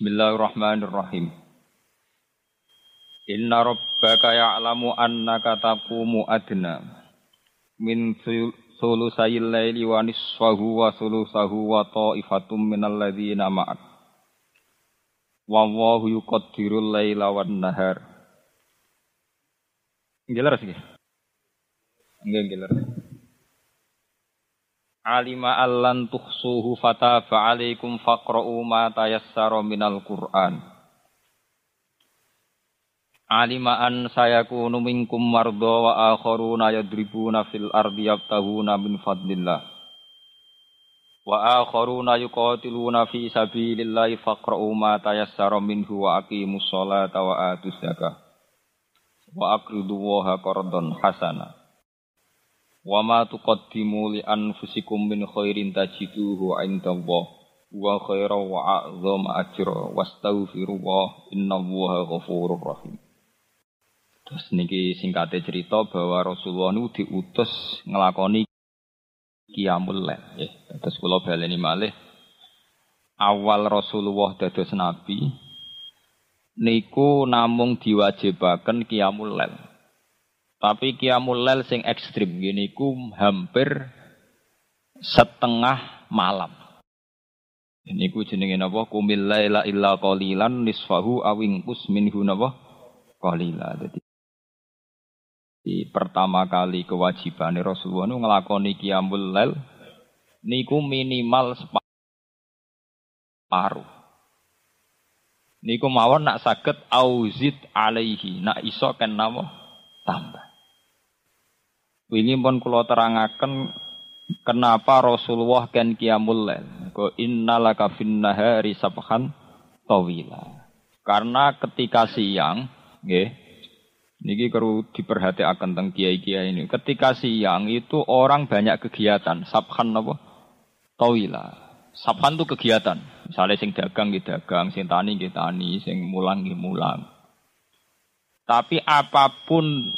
Bismillahirrahmanirrahim. Inna rabbaka ya'lamu annaka taqumu adna min sulusayil laili wa nisfahu wa sulusahu wa ta'ifatum minal ladzina ma'ak. Wallahu yuqaddirul laila wan nahar. Jelas? Nggih, jelas. Alima allan tuhsuhu fata fa'alaikum faqra'u ma tayassara minal Qur'an. Alima an sayakunu minkum marda wa akharuna yadribuna fil ardi yabtahuna min fadlillah. Wa akharuna yuqatiluna fi sabilillahi faqra'u ma tayassara minhu wa aqimus sholata wa atuz zakah. Wa aqridu waha qardan hasana. Wa ma tuqaddimu li anfusikum min khairin tajiduhu 'indallah wa khairan wa a'zama ajra wastaghfirullah innallaha ghafurur rahim. Terus niki singkate cerita bahwa Rasulullah nu diutus ngelakoni qiyamul lail nggih. Terus kula baleni malih awal Rasulullah dados nabi niku namung diwajibaken qiyamul lail. Tapi qiyamul lail sing ekstrim gini ku hampir setengah malam. Ini ku jenenge napa? Kumil laila illa qalilan nisfahu awing kus minhu napa? Qalila. Jadi di pertama kali kewajiban Rasulullah nu ngelakoni qiyamul lail niku minimal separuh. Niku mawon nak saged auzid alaihi, nak iso napa? Tambah. Wingi pun kula terangaken kenapa Rasulullah kan qiyamul lail. Ko innalaka fin nahari sabhan tawila. Karena ketika siang, nggih, niki perlu diperhatikan tentang kiai-kiai ini. Ketika siang itu orang banyak kegiatan, sabhan apa? Tawila. Sabhan itu kegiatan. Misalnya sing dagang gitu dagang, sing tani gitu tani, sing mulang gitu mulang. Tapi apa pun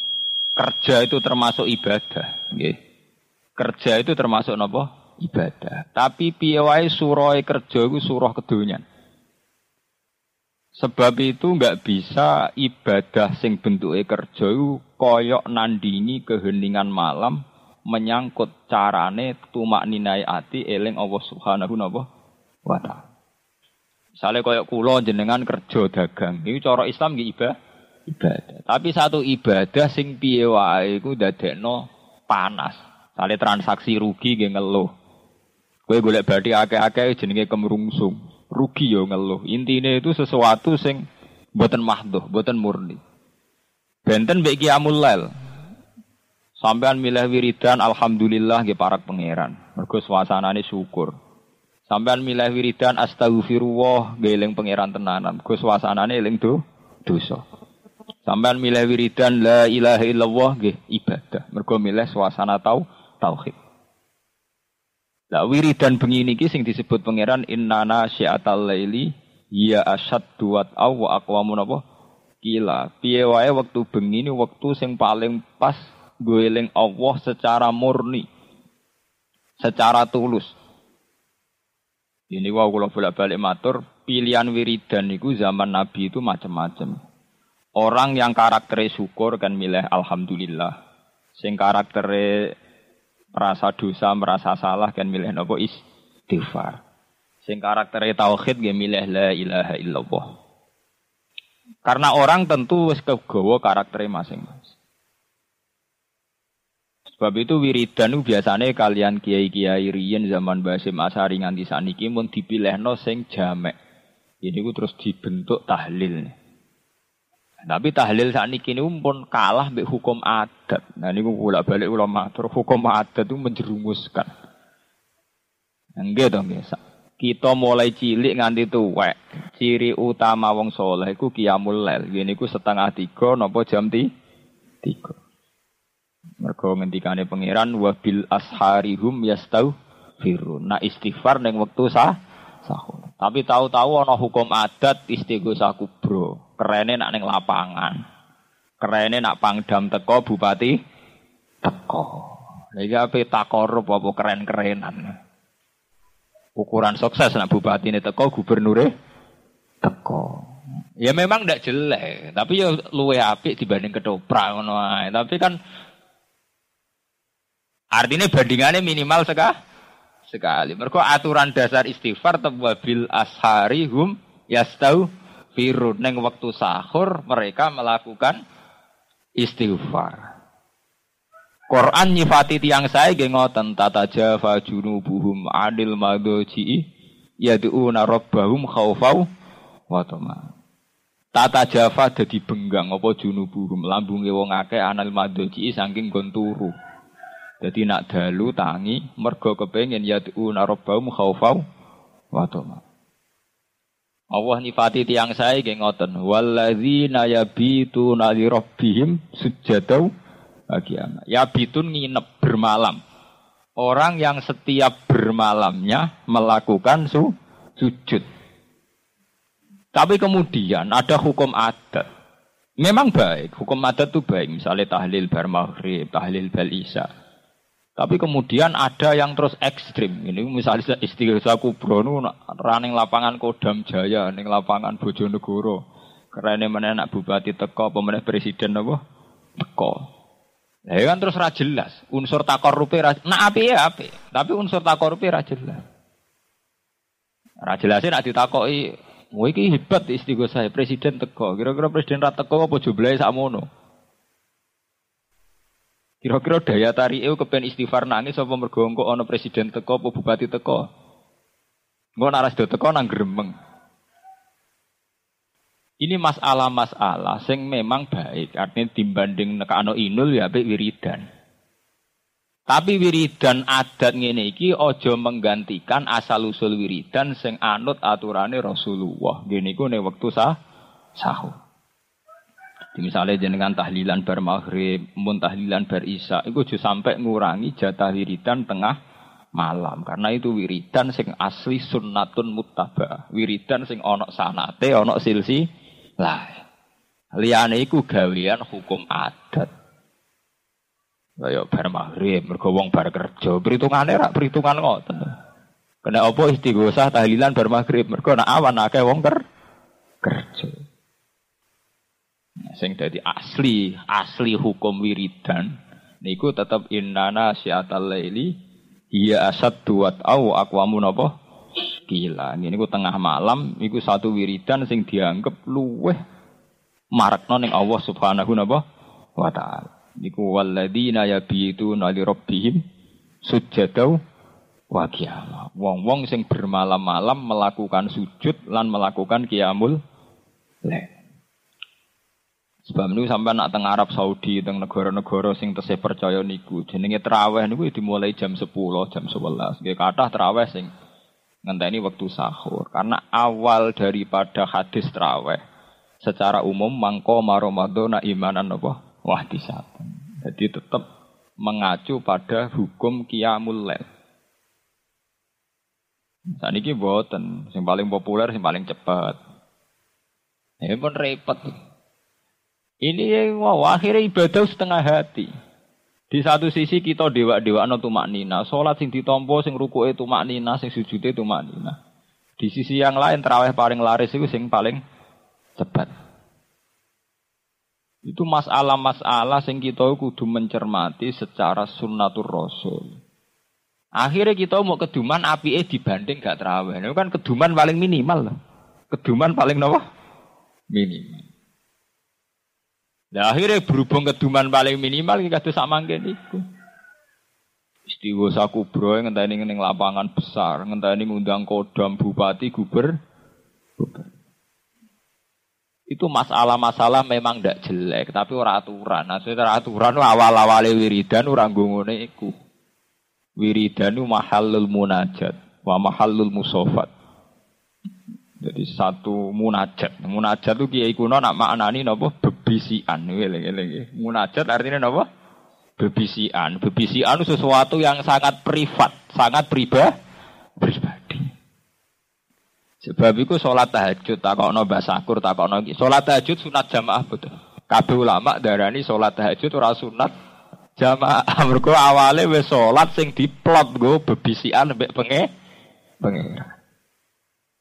kerja itu termasuk ibadah. Kerja itu termasuk napa? Ibadah. Tapi piye wae kerja iku surah kedonyan. Sebab itu nggak bisa ibadah sing bentuke kerja iku koyok nandini keheningan malam menyangkut carane tumak ninai ati eling Allah Subhanahu wa taala. Misalnya koyok kulo jenengan kerja dagang, ini cara Islam nggih ibadah ibadah. Tapi satu ibadah sing piye wae iku dadekno panas. Sale transaksi rugi nggih ngeluh. Kowe golek bathi akeh-akeh jenenge kemrungsung. Rugi yo ngeluh. Intine itu sesuatu sing mboten mahdoh, mboten murni. Benten mbek qiyamul lail. Sampean milih wiridan alhamdulillah nggih parak pangeran. Mergo suasanane syukur. Sampean milih wiridan astagfirullah nggih eling pangeran tenanan. Mergo suasanane eling do dosa. Sampean milih wiridan la ilaha illallah nggih ibadah. Mergo milih suasana tau tauhid. Lah wiridan bengi niki sing disebut pangeran innana syi'atal laili ya asad duat aw wa aqwamun apa? Kila. Piye wae wektu bengi ini wektu sing paling pas goeling Allah secara murni. Secara tulus. Ini wau kula bolak-balik matur, pilihan wiridan niku zaman Nabi itu macam-macam. Orang yang karakternya syukur kan milih alhamdulillah. Sing karakternya merasa dosa, merasa salah kan milih nopo istighfar. Sing karakternya tauhid kan milih la ilaha illallah. Karena orang tentu wis kegawa masing-masing. Sebab itu wiridan biasanya kalian kiai-kiai riyen zaman Basim Asari nganti saniki mun dipilihno sing jamek. Ini terus dibentuk tahlil. Tapi tahlil saat ini kini pun kalah mbek hukum adat. Nah ini bolak balik ulama matur hukum adat itu menjerumuskan. Enggak dong biasa. Kita mulai cilik nganti tuwek. Ciri utama wong soleh iku qiyamul lail. Gini ku setengah tiga nopo jam ti tiga. Mergo ngendikane pangeran wa bil asharihum yastau firun. Nah istighfar neng waktu sah sahur. Tapi tahu-tahu ana hukum adat istighosah kubro. Kerene nak ning lapangan. Kerene nak pangdam teko bupati teko. Lagi apa takorup apa keren-kerenan. Ukuran sukses nak bupati ini teko gubernure teko. Ya memang ndak jelek, tapi ya luwe apik dibanding ketoprak ngono. Tapi kan artinya bandingannya minimal sekah sekali. Mergo aturan dasar istighfar bil ashari hum yastau firun neng waktu sahur mereka melakukan istighfar. Quran nyifati tiang saya nggih ngoten tata jafa junubuhum adil madoji yad'una rabbahum khaufau wa tama. Tata Java dadi benggang apa junubuhum lambunge wong akeh anal madoji saking gon turu. Dadi nak dalu tangi mergo kepengin yad'u rabbahum khaufau wa tama. Allah nifati tiang saya nggih ngoten walladzina yabituna li rabbihim sujadau bagian. Yabitun nginep bermalam. Orang yang setiap bermalamnya melakukan su sujud. Tapi kemudian ada hukum adat. Memang baik, hukum adat itu baik. Misalnya tahlil bar maghrib, tahlil bal isya. Tapi kemudian ada yang terus ekstrim. Ini misalnya istighosa kubro nu running lapangan Kodam Jaya, ning lapangan Bojonegoro. Karena mana anak bupati teko, pemenang presiden apa? Teko. Ya kan terus ra jelas. Unsur takorupe ra nah api ya api. Tapi unsur takorupe ra jelas. Ra jelas nak ditakoki Wah iki hebat saya presiden teko. Kira-kira presiden ra teko apa jumlahe sakmono? Kira-kira daya tarik eu kepen istighfar nangis apa mergo engko ana presiden teko apa bupati teko? Engko naras do teko nang gremeng. Ini masalah-masalah sing memang baik, artinya dibanding nekano inul ya apik wiridan. Tapi wiridan adat ngene iki aja menggantikan asal usul wiridan sing anut aturane Rasulullah. Ngene iku nek wektu sah sahur. Misalnya jenengan tahlilan bar maghrib, mun tahlilan bar isya, itu juga sampai ngurangi jatah wiridan tengah malam. Karena itu wiridan sing asli sunnatun muttaba. Wiridan sing onok sanate, onok silsi lah. Liane iku gawean hukum adat. Kaya bar maghrib, mergo wong bar kerja, perhitungane rak perhitungan ngoten. Kena apa istighosah tahlilan bar maghrib, mergo nak awan akeh wong ker kerja. Sing dadi asli, asli hukum wiridan niku tetep innana syiatal laili iya asad duat au akwamu napa gila ini ku tengah malam iku satu wiridan sing dianggap luweh marakno ning Allah Subhanahu wa taala Niku walladzina yabituna li rabbihim sujadau wa qiyamah. Wong-wong sing bermalam-malam melakukan sujud lan melakukan qiyamul lail. Sebab niku sampai nak teng Arab Saudi, teng negara-negara sing tesih percaya niku, jenenge traweh niku dimulai jam 10, jam 11. Nggih kathah traweh sing ngenteni waktu sahur. Karena awal daripada hadis traweh secara umum mangko maromadona imanan apa? wahtisatan. Jadi tetap mengacu pada hukum qiyamul lail. Saat ini boten, yang paling populer, yang paling cepat. Ini pun repot. Ini wow, akhirnya ibadah setengah hati. Di satu sisi kita dewa-dewa no tumak nina, sholat sing ditompo, sing ruku itu mak nina, sing sujud itu mak nina. Di sisi yang lain terawih paling laris itu sing paling cepat. Itu masalah-masalah sing kita kudu mencermati secara sunnatur rasul. Akhirnya kita mau keduman api eh dibanding gak terawih. Itu kan keduman paling minimal. Keduman paling nopo? Minimal. Nah akhirnya berhubung keduman paling minimal kita tuh sama itu. Istiwa bro ngenteni ning lapangan besar, ngenteni ngundang kodam bupati guber. Itu masalah-masalah memang tidak jelek, tapi ora aturan. Nah, aturan awal-awale wiridan ora ngene iku. Wiridan mahallul munajat wa mahallul musofat. Jadi satu munajat. Munajat itu kiai kuno nak maknani napa bebisian. Munajat artinya napa? Bebisian. Bebisian itu sesuatu yang sangat privat, sangat pribadi. Sebab itu sholat tahajud takokno Mbah Sakur takokno sholat tahajud sunat jamaah betul. Kabeh ulama darani sholat tahajud ora sunat jamaah. Mergo awale wis sholat sing diplot nggo bebisian mbek penge.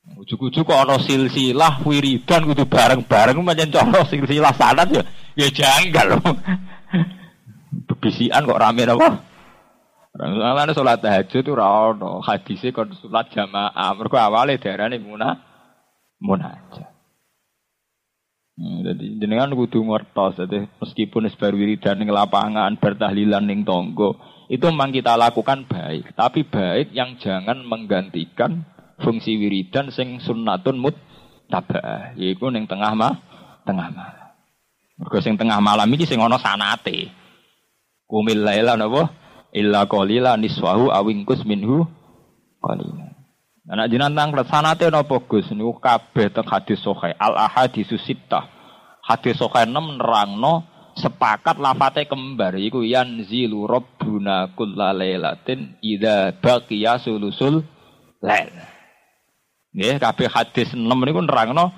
Ujuk-ujuk kok ana silsilah wiridan kudu bareng-bareng pancen cara silsilah sanad ya ya janggal. Bebisian kok rame apa? Soalnya sholat tahajud itu rano hadisnya kon sholat jamaah. Mereka awalnya darah ini munah munajat. Hmm, jadi jenengan kudu ngertos, jadi meskipun sebar wiridan ning lapangan, bertahlilan ning tonggo, itu memang kita lakukan baik. Tapi baik yang jangan menggantikan fungsi wiridan sing sunnatun mut tabah, yaitu ning tengah mah, tengah malam. Mergo sing tengah malam ini sing ana sanate. Kumil laila napa? illa qalila niswahu awingkus minhu qalila. Anak jinan tang sanate napa Gus niku kabeh teng hadis sahih al ahaditsu sittah. Hadis sahih 6 nerangno sepakat lafate kembar iku yanzilu rabbuna kullalailatin idza baqiya sulusul lail. Nggih kabeh hadis 6 niku nerangno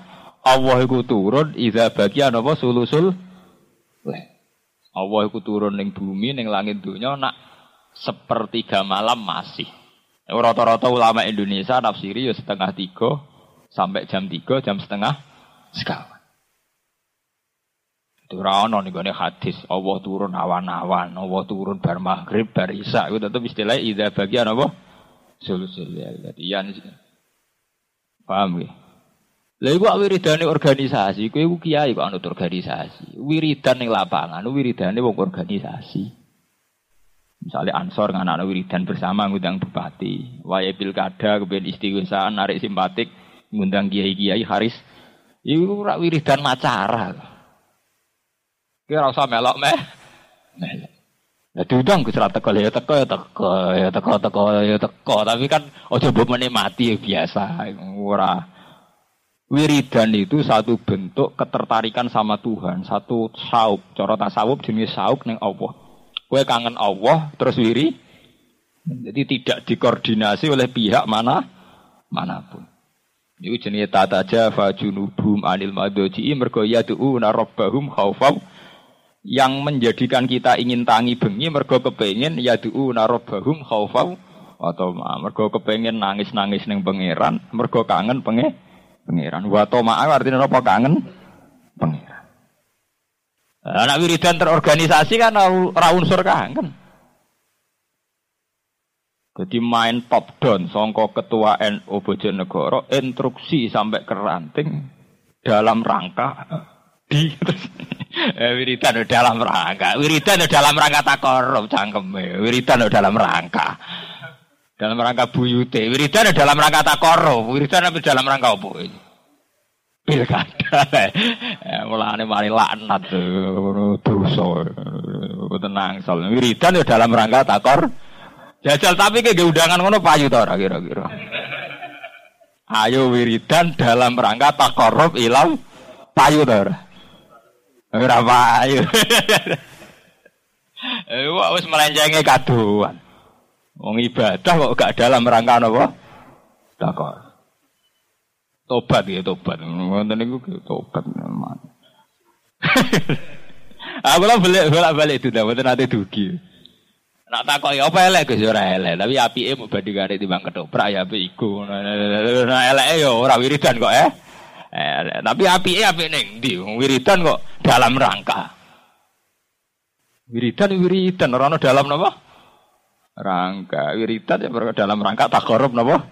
Allah iku turun idza baqiya napa sulusul. Allah iku turun ning bumi ning langit dunya nak sepertiga malam masih. Rata-rata ulama Indonesia nafsiri ya setengah tiga sampai jam tiga, jam setengah sekawan. Itu rano nih gue hadis. Allah turun awan-awan, Allah turun bar maghrib, bar isya. Itu tetap istilah ida bagian apa? Solusi ya. Yan. Paham ya? Lha iku wiridane organisasi, kowe iku kiai kok anut organisasi. Wiridan ning lapangan, wiridane wong organisasi. Misalnya Ansor anak wiridan bersama ngundang bupati, waya pilkada kemudian istighosah narik simpatik ngundang kiai-kiai haris. Iku rak wiridan macara. Kira usah melok meh. Melok. Ya diundang Gus ra teko ya teko ya teko ya teko teko ya teko tapi kan ojo mbok menikmati ya biasa ora wiridan itu satu bentuk ketertarikan sama Tuhan, satu sauk, cara tasawuf jenis sauk ning Allah. Kue kangen Allah terus wiri. Jadi tidak dikoordinasi oleh pihak mana mana pun. Ini jenis tata jafa junubum anil madoji mergo yadu'una rabbahum khawfaw yang menjadikan kita ingin tangi bengi mergo kepengen yadu'una rabbahum khawfaw atau mergo kepengen nangis-nangis neng pangeran mergo kangen penge pangeran. Wa maaf artinya apa? Kangen pangeran. Anak wiridan terorganisasi kan ora unsur kangen. Jadi main top down songko ketua NU Bojonegoro instruksi sampai ke ranting dalam rangka di wiridan dalam rangka wiridan dalam rangka takorup cangkem wiridan dalam rangka dalam rangka buyute wiridan dalam rangka takorup wiridan dalam rangka apa ini pilkada. Ya, mulane mari laknat dosa. Tenang soal wiridan ya dalam rangka takor. Jajal tapi ke undangan ngono payu to kira-kira. Ayo wiridan dalam rangka takorup ilau payu to. Ora payu. Eh wis melencengi kaduan. Wong ibadah kok gak dalam rangka napa? Takor. Tobat ya tobat. Ngoten niku tobat. Aku lah balik balik balik itu dah, betul nanti dugi. Nak takoki apa elek Gus ora elek, tapi apike mau bandingane timbang ketoprak ya apik iku. Nah eleke ya ora wiridan kok eh. Elek. Tapi apike apik ning ndi? Wiridan kok dalam rangka. Wiridan wiridan ora ono dalam napa? Rangka. Wiridan ya dalam rangka takorup napa?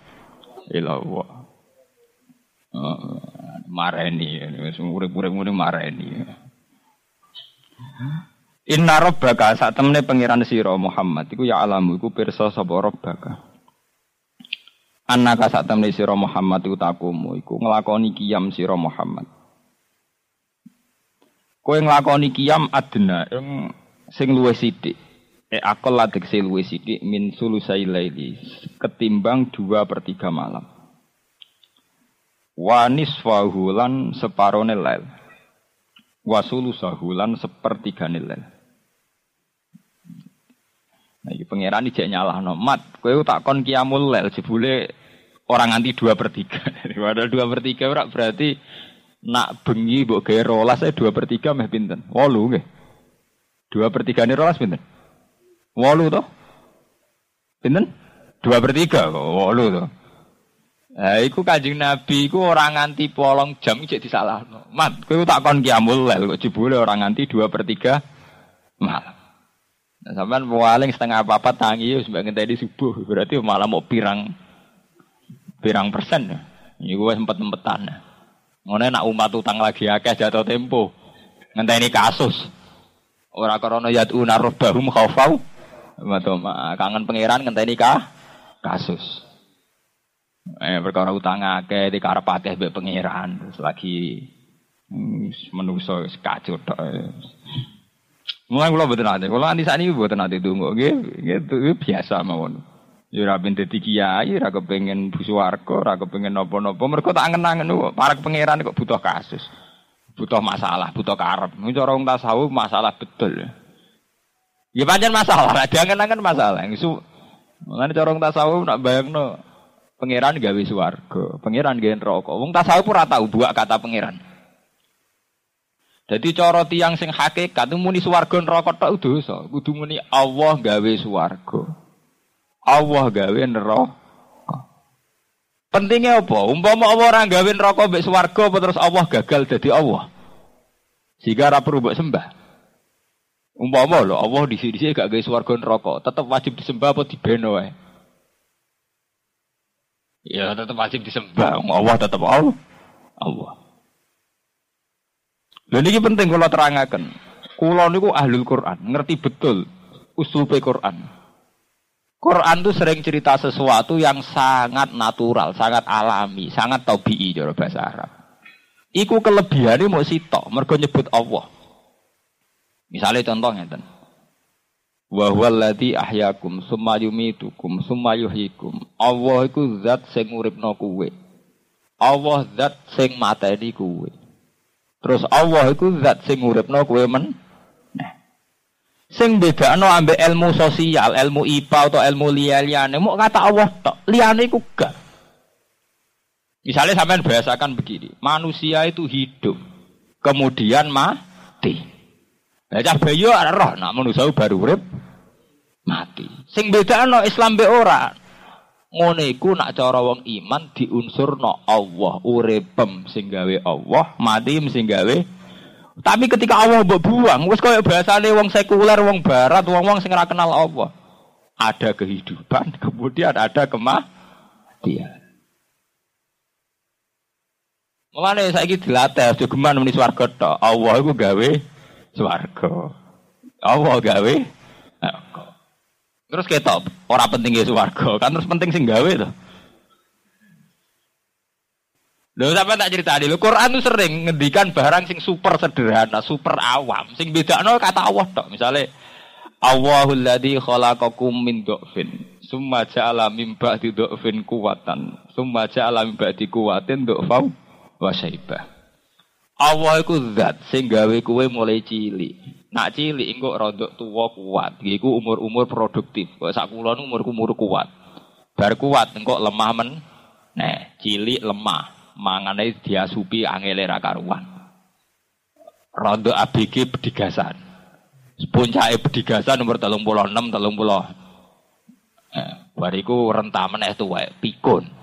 Ilallah. Oh, mareni, urip-urip ngene mareni. Inna rabbaka saat temene pangeran sira Muhammad iku ya alamu iku pirsa sapa rabbaka. Anaka saat temene sira Muhammad iku takumu iku nglakoni kiyam sira Muhammad. Kowe nglakoni kiyam adna ing sing luwih sithik. E akal ladek sing luwih sithik min sulusai laili ketimbang dua per tiga malam wa nisfahu lan separone lail wa sulusahu lan Nah, ini pangeran iki nyalahno mat, kowe tak kon kiamul lail jebule orang nganti dua per tiga. Padahal dua per tiga ora berarti nak bengi mbok gawe rolas saya dua per tiga meh? Wolu nggih. Dua per tiga ini rolas pinten? Wolu toh? Pinten? Dua per tiga wolu toh. Nah, iku kanjeng Nabi iku orang nganti polong jam cek disalahno. Mat, kowe tak kon kiamul lel kok jebule orang nganti 2 per 3 malam. Nah, sampean paling setengah apa-apa tangi wis mbak ngenteni subuh, berarti malam mau pirang pirang persen. Iku wis sempet-sempetan. Ngono nak umat utang lagi akeh jatuh tempo. Ngenteni kasus. Ora krana yaduna rabbahum khaufau. Matoma kangen pangeran ngenteni kah kasus. Eh perkara utang akeh dikarep akeh mbek pangeran terus lagi hmm, menungso kacau tok. Mulai kula mboten nate. Kula anti sakniki mboten nate donga nggih, nggih biasa mawon. Ya ora ben dadi kiai, ora kepengin swarga, ora kepengin napa-napa. Mergo tak angen-angen kok para pangeran kok butuh kasus. Butuh masalah, butuh karep. Ini cara wong tasawuf masalah betul. Ya pancen masalah, diangen-angen masalah. Isu Mulane cara wong tasawuf nak bayangno Pangeran gawe swarga, pangeran gawe neraka. Wong tasawuf ora tau buak kata pangeran. Jadi cara tiang sing hakikat muni swarga neraka tok dosa. Kudu muni Allah gawe swarga. Allah gawe neraka. Pentingnya apa? Umpama Allah ora gawe neraka mbek swarga apa terus Allah gagal dadi Allah. Sehingga ora perlu mbok sembah. Umpama Allah di sini gak gawe swarga neraka, tetep wajib disembah apa dibeno wae. Ya tetap wajib disembah. Allah tetap Allah. Allah. Dan ini penting kalau terangkan. Kulo niku ahlul Quran, ngerti betul usul Quran. Quran itu sering cerita sesuatu yang sangat natural, sangat alami, sangat tabii cara bahasa Arab. Iku kelebihannya mau sitok, mergo nyebut Allah. Misalnya contohnya, Wa huwallazi ahyakum summa yumitukum summa yuhyikum. Allah iku zat sing uripno kuwe. Allah zat sing mateni kuwe. Terus Allah iku zat sing uripno kuwe men. Nah. Sing bedakno ambek ilmu sosial, ilmu IPA atau ilmu liya-liyane, mau kata Allah tok, liyane iku gak. Misalnya sampean bahasakan begini, manusia itu hidup, kemudian mati. Nah, cah bayu roh, nak manusia baru urip, mati. Sing bedakno Islam be ora. Ngene iku nak cara wong iman diunsurno Allah, uripem sing gawe Allah, mati sing gawe tapi ketika Allah mbok buang, wis koyo bahasane wong sekuler, wong barat, wong-wong sing ora kenal Allah. Ada kehidupan, kemudian ada kematian. Mulane saiki dilatih aja geman muni swarga tok. Allah iku gawe swarga. Allah gawe. Terus ketok, orang penting ya suwargo, kan terus penting sing gawe tuh. Lho sampe tak cerita dulu, Quran tuh sering ngendikan barang sing super sederhana, super awam, sing beda no kata Allah tok. Misalnya Allahul ladzi khalaqakum min dhafin, summa ja'ala min ba'di dhafin kuwatan, summa ja'ala min ba'di kuwatin dhafau wa syaibah. Allah iku zat sing gawe kowe mulai cilik. Nak cilik engko rodok tua kuat. Iku umur-umur produktif. Kok sak kula umur-umur kuat. Bar kuat engko lemah men. Nah, cilik lemah. Mangane diasupi angele ra karuan. Rodok ABG pedigasan. Puncake pedigasan umur 36 30. Eh, bariku rentah meneh tuwek pikun.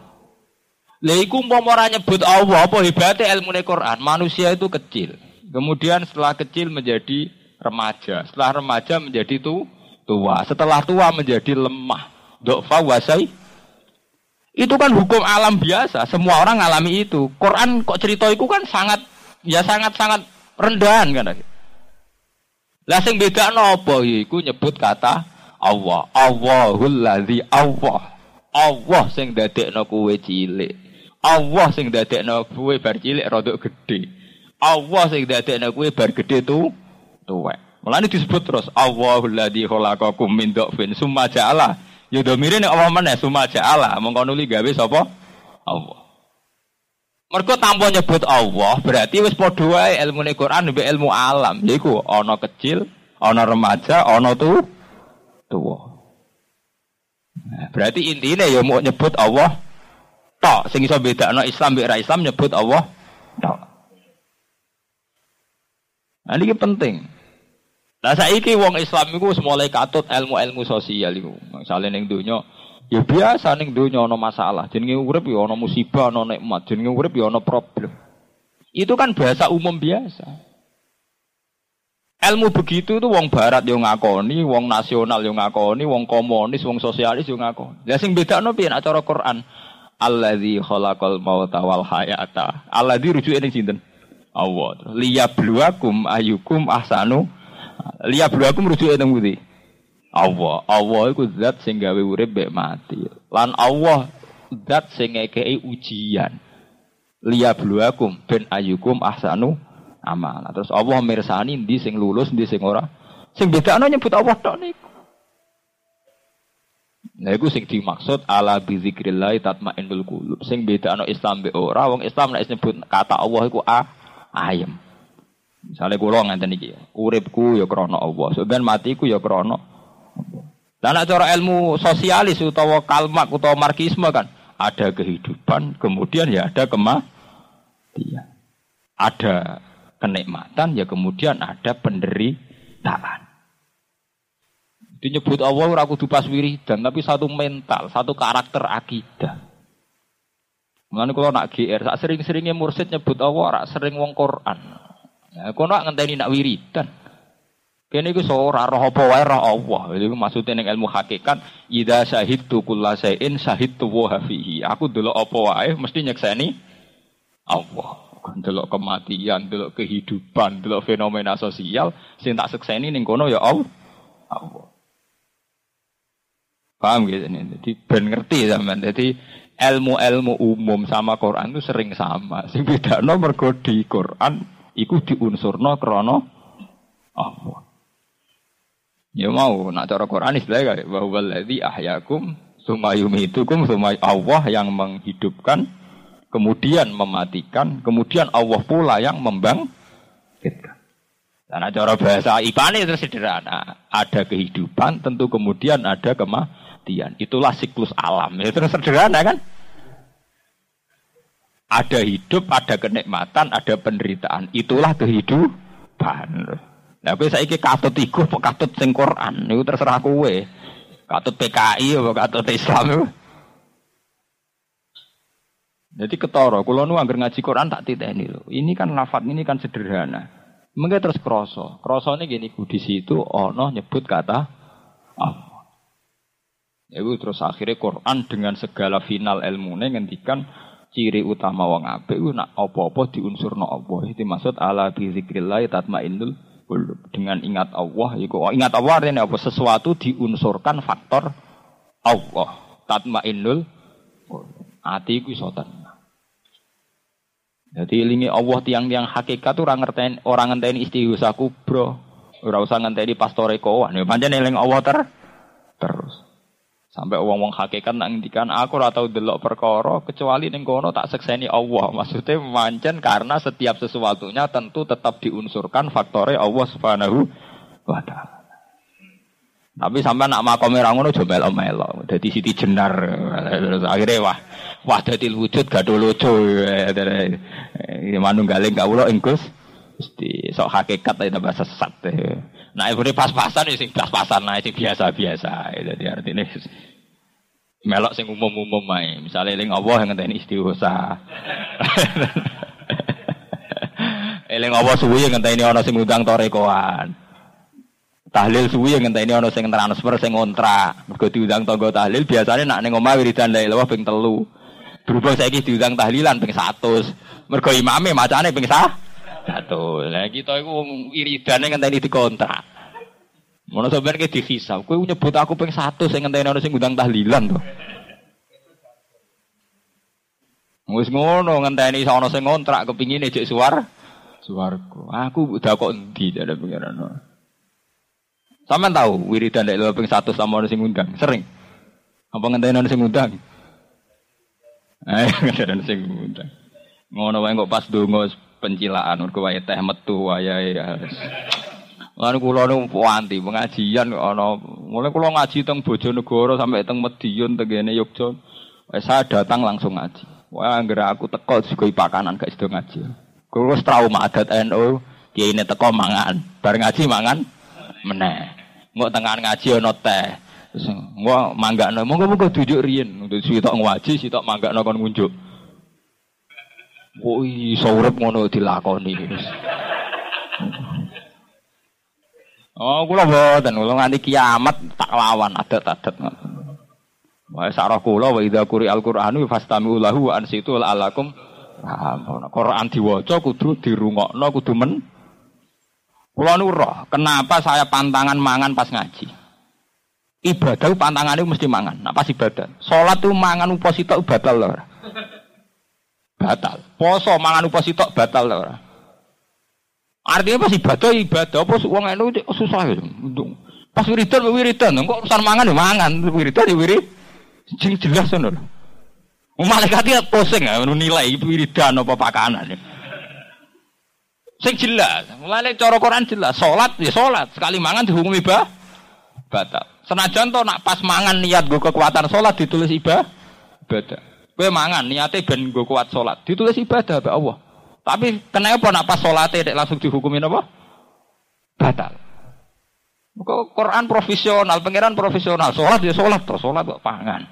Lha iku umpama ora nyebut Allah apa hebate ilmune Quran. Manusia itu kecil. Kemudian setelah kecil menjadi remaja. Setelah remaja menjadi tu, tua. Setelah tua menjadi lemah. Dokfa wasai. Itu kan hukum alam biasa. Semua orang alami itu. Quran kok cerita itu kan sangat ya sangat sangat rendahan kan. Lah sing beda nopo iku nyebut kata Allah. Allahul ladzi Allah. Allah sing dadekno kowe cilik. Allah sing dadekno kowe bar cilik rodok gede. Allah sing dadekno kowe bar gede tuh tuwek. Mulane disebut terus Allahul ladzi khalaqakum min dhafin summa ja'ala. Ya domire nek Allah meneh summa ja'ala mongko nuli gawe sapa? Allah. Mergo tanpa nyebut Allah berarti wis padha wae ilmune Quran mbek ilmu alam. Yaiku ana kecil, ana remaja, ana tu tuwa. Nah, berarti intinya ya mau nyebut Allah tok sing iso bedakno Islam mbek Islam nyebut Allah tok. Nah, ini penting. Lah saiki wong Islam iku mulai katut ilmu-ilmu sosial iku. Misale ning donya Ya biasa ning donya ana masalah. Jenenge urip ya ana musibah, ana nikmat. Jenenge urip ya ana problem. Itu kan bahasa umum biasa. Ilmu begitu itu wong barat yo ngakoni, wong nasional yo ngakoni, wong komunis, wong sosialis yo ngakoni. Lah sing bedakno piye nek cara Quran? Alladzi khalaqal mauta wal hayata. Alladzi rujuke ning sinten? Allah. Liyabluwakum ayyukum ahsanu. Liyabluwakum rujuke ning pundi? Allah. Allah iku zat sing gawe urip mek mati. Lan Allah zat sing ngekeki ujian. Liya bluakum ben ayukum ahsanu amal. Terus Allah mirsani ndi sing lulus, ndi sing ora. Sing bedakno nyebut Allah tok niku. Nah iku sing dimaksud ala bi zikrillah tatmainnul qulub. Sing bedakno Islam be ora, wong Islam nek nyebut kata Allah iku ah, ayem. Misalnya kula ngenten iki, uripku ya krana Allah, sampeyan matiku ya krana dan cara ilmu sosialis utawa kalmak utawa marxisme kan ada kehidupan, kemudian ya ada kematian. Ada kenikmatan, ya kemudian ada penderitaan. Itu nyebut Allah ora kudu pas wiridan, tapi satu mental, satu karakter akidah. Mulane kalau nak GR, sak sering-seringnya mursid nyebut Allah ora sering wong Quran. Ya, kono ngenteni nak wiridan. Kene iku ora roh apa wae roh Allah. Iku maksude ning ilmu hakikat, idza syahidtu kullasain syahidtu wa fihi. Aku delok apa wae mesti nyekseni Allah. Delok kematian, delok kehidupan, delok fenomena sosial sing tak sekseni ning kono ya Allah. Allah. Paham gitu nih. Jadi ben ngerti sampean. Jadi ilmu-ilmu umum sama Quran itu sering sama. Sing bedakno mergo di Quran iku diunsurno krana Allah. Ya mau nak cara Quran istilahnya kayak bahwa ladzi ahyakum yumitukum summa Allah yang menghidupkan kemudian mematikan kemudian Allah pula yang membangkitkan. Karena cara bahasa IPA itu sederhana. Ada kehidupan, tentu kemudian ada kematian. Itulah siklus alam. Itu sederhana kan? Ada hidup, ada kenikmatan, ada penderitaan. Itulah kehidupan. Lah kowe saiki katut iku apa katut sing Quran terserah kowe. Katut PKI apa katut Islam itu. Jadi ketara, kula nu anggar ngaji Quran tak titeni lho. Ini kan lafat ini kan sederhana. Mengke terus kroso. Krosone gini di situ ono nyebut kata Allah. Itu terus akhirnya Quran dengan segala final ilmune ngendikan ciri utama wong apik nak apa-apa diunsurno Allah. Itu maksud ala bi zikrillah tatmainnul dengan ingat Allah iku oh, ingat Allah artinya apa? Sesuatu diunsurkan faktor Allah. Tatmainnul ati iku iso jadi ilingi Allah tiang-tiang hakikat tuh orang ngertain orang ngenteni istighosah kubro. Ora usah ngenteni pastore kowan. Ya pancen eling Allah ter terus Sampai wong-wong hakikat nak ngendikan aku ora tau delok perkara kecuali ning kono tak sekseni Allah. Maksudnya mancen karena setiap sesuatunya tentu tetap diunsurkan faktornya Allah Subhanahu wa taala. Tapi sampai nak makome ra ngono aja melo-melo. Dadi siti jenar. Akhirnya wah wah dadi wujud gak lucu. Manunggaling kawula engkus Gusti sok hakikat itu bahasa sesat. Nah, ibu pas-pasan ya sing pas-pasan nah sing biasa-biasa. Jadi artinya melok sing umum-umum ae. Misale eling Allah yang ngenteni istighosa. eling Allah suwi yang ngenteni ana sing ngundang torekoan. Tahlil suwi yang ngenteni ana sing transfer sing ngontrak. Mergo diundang tangga tahlil biasanya nak ning omah wiridan la ilaha ping telu. Berhubung saiki diundang tahlilan ping 100. Mergo imame macane ping 100. Satu. Lah kita iku wong iridane ngenteni dikontrak. Ngono sampeyan ki dihisab. Kowe nyebut aku ping 100 sing ngenteni ono sing ngundang tahlilan to. Wis ngono ngenteni ono sing ngontrak kepingine jek suar suwarga. Aku udah kok endi ada pengiran. Sampeyan tahu wiridan nek ping 100 sama ono sing ngundang? Sering. Apa ngenteni ono sing ngundang? Eh, ngenteni sing ngundang. Ngono wae kok pas donga pencilaan mergo wae teh metu wayahe. Lan kula nu anti pengajian ana mulai kula ngaji teng Bojonegoro sampai teng Medion tengene Yogyakarta. Wes saya datang langsung ngaji. Wah anggere aku teko sugoi pakanan gak sido ngaji. Kulo trauma adat NU, ini teko mangan, bareng ngaji mangan meneh. Engko tengahan ngaji ana teh. Wah, manggakno. Monggo-monggo tunjuk riyen. Sitok ngwaji, sitok manggakno kon ngunjuk. Oh iso urip ngono dilakoni. Oh, kula mboten, kula nganti kiamat tak lawan adat-adat ngoten. Wa sarah kula wa idza quri al-Qur'anu fastami'u lahu wa ansitu la'allakum Quran diwaca kudu dirungokno kudu men Kula nu roh, kenapa saya pantangan mangan pas ngaji? Ibadah pantangannya mesti mangan. Nah, pas ibadah. Salat tuh mangan uposito batal lho. Batal. Poso mangan uposito batal lho. Artinya pas ibadah ibadah apa wong itu susah ya. Pas wiridan wiridan, kok urusan mangan ya mangan, wiridan ya wirid. Jeng jelas ngono lho. Malaikat ya pusing ya nilai wiridan apa pakanan ya. Sing jelas. Mulane cara Quran jelas, salat ya salat, sekali mangan dihukumi bah batal. Senajan to nak pas mangan niat gue kekuatan salat ditulis ibah ibadah. Kowe mangan niate ben gue kuat salat, ditulis ibadah be Allah. Tapi kenapa nak pas salate langsung dihukumi apa? Batal. Kok Quran profesional, pangeran profesional, salat ya salat to, salat kok pangan.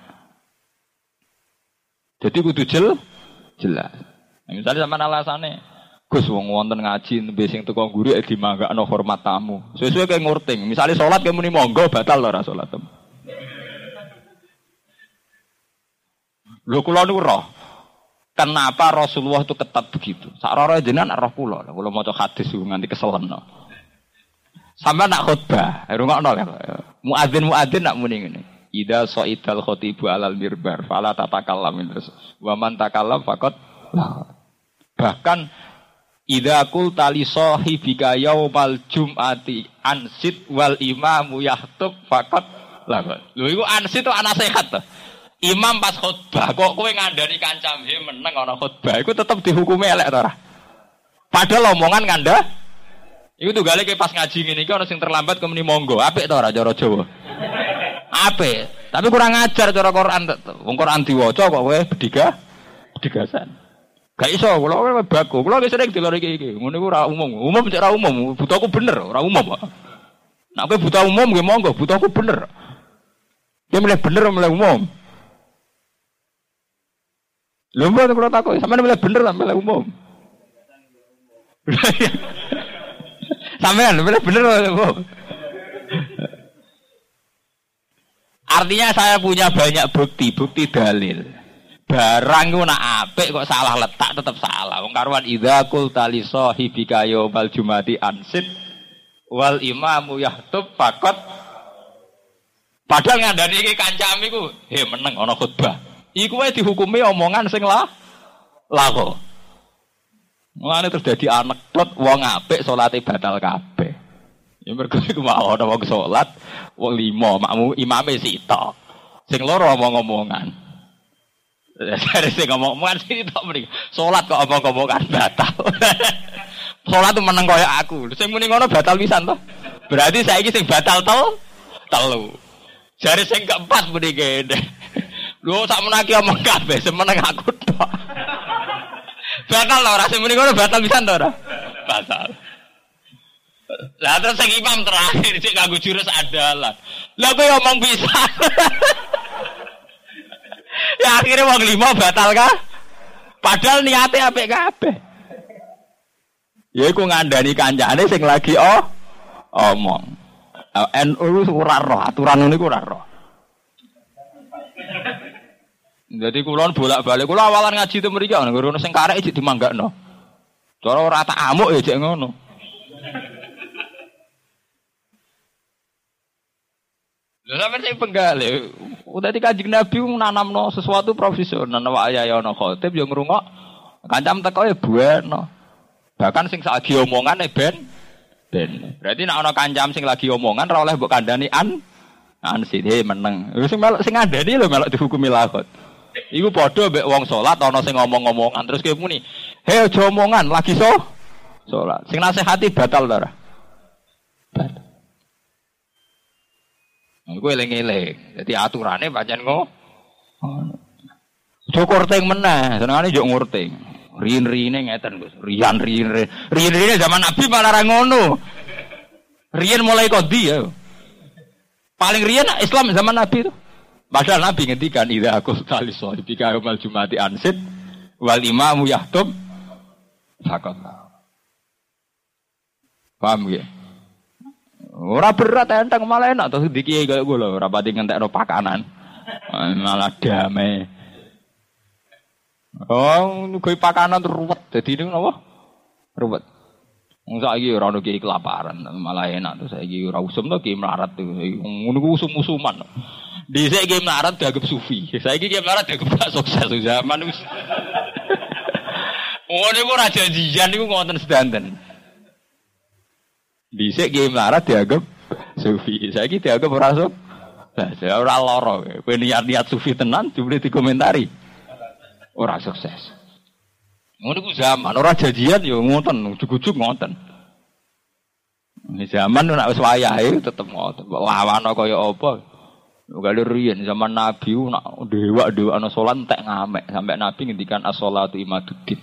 Jadi kudu jel jelas. Nah, misalnya sama alasannya, Gus wong wonten ngaji nembe sing teko guru e dimanggakno hormat tamu. Sesuai kayak ngurting. Misalnya sholat kayak muni monggo batal ora salat. Lho kula niku roh. Kenapa Rasulullah itu ketat begitu? Sak roro jenengan roh kula. Kula maca hadis nganti keselen. Sampai nak khutbah, rungokno ya. Muadzin muadzin nak muni ngene. Ida so'idal khotibu alal mirbar, fala tatakallam terus. Wa man takallam fakot Bahkan Ida kul tali sahibika yaumal jum'ati ansit wal imamu yahtub fakot lakon. Lho iku ansit itu anak sehat tuh. Imam pas khutbah kok kowe ngandani kancam he meneng ana khutbah iku tetep dihukumi elek to ora? Padahal omongan nganda Iku tuh gale pas ngaji ngene iki ana sing terlambat kemeni monggo. Apik to ora cara Jawa? Apik. Tapi kurang ajar cara Quran. Wong Quran diwaca kok kowe bediga bedigasan. Gak iso, kula baku. Kula wis sering delok iki iki. Ngono ora umum. Umum cek ora umum, butuhku bener, ora umum. Nek kowe buta umum nggih monggo, butuhku bener. Dia milih bener milih umum. Lho mbok kula takut, sampeyan milih bener ta milih umum? sampeyan milih bener milih umum? Artinya saya punya banyak bukti, bukti dalil. Barang ku nak apik kok salah letak tetap salah. Wong karuan idza qul tali sahibika yaumal jumati ansit wal imamu yahtub fakot Padahal ngandani iki kancam iku, he meneng ana khutbah. Iku wae dihukumi omongan sing lah lako. Mulane terus dadi anekdot wong apik salate batal kabeh. Ya mergo iku mau ana wong salat, wong limo makmu imame sitok. Sing loro omong-omongan. Dari sing ngomong-ngomongan sih tak mending. Salat kok omong-omongan batal. Salat tuh meneng kaya aku. Sing muni ngono batal pisan toh. Berarti saya sing batal tel telu. Jari sing keempat muni Lu sak menaki omong kabeh semeneng aku tok. batal lho ora sing muni ngono batal pisan to ora? Batal. Lah terus sing imam terakhir sik kanggo jurus adalah. Lah kowe omong bisa. ya akhirnya wong lima batal kah? Padahal niatnya apik kabeh. Ya iku ngandani kancane sing lagi oh omong. NU ora roh, aturan niku ora roh. Jadi kulon bolak-balik, kulon awalan ngaji itu mereka, ngono sing karek iki dimanggakno. Cara amuk ya cek ngono. Lha sampeyan sing penggale, udah di kajing Nabi no sesuatu profesional, wa ayah ono khotib yang ngrungok, kancam teko ya bueno. Bahkan sing lagi omongan e ben ben. Berarti nek ana kancam sing lagi omongan ora oleh mbok kandhani an an sih meneng. Sing melok sing ngandani lho melok dihukumi lakot. Iku padha mbek wong salat ana sing ngomong-ngomongan terus kowe muni, "Hei aja omongan, lagi so salat." Sing nasihati batal ta ora? Batal. Gue eling-eling. Jadi aturannya pancen ngo. Cukur ting meneh, senengane yo ngurting. Rien-riene ngeten, Gus. Rian-rien. Rien-riene zaman Nabi malah ra ngono. Rien mulai kodi ya. Paling rian Islam zaman Nabi itu. Padahal Nabi ngendikan idza aku tali sahibika yaumal jumati ansid wal imamu yahtub fakot. Paham ya? Ora berat enteng malah enak terus dikiai kaya gue loh, ora pati ngentekno pakanan. Malah damai. Oh, gue pakanan ruwet. Jadi ini apa? Ruwet. Wong saiki ora ono kiai kelaparan, malah enak tuh saiki ora usum to kiai melarat tuh. Ku usum-usuman. Dhisik kiai melarat dianggap sufi. Saiki kiai melarat dianggap gak sukses zaman wis. Oh, niku ora janjian niku ngoten sedanten. Dhisik kiai melarat dianggap sufi. Saiki dianggap ora sukses. Saya ora loro. Kowe niat-niat sufi tenan dibeli dikomentari. Ora sukses. Ngono ku zaman ora janjian yo ngoten, ujug-ujug ngoten. Ini zaman nek wis wayahe tetep ngoten. Mbok lawana kaya apa? Kalau riyen zaman Nabi nak dewa-dewa ana salat entek ngamek sampai Nabi ngendikan as-shalatu imaduddin.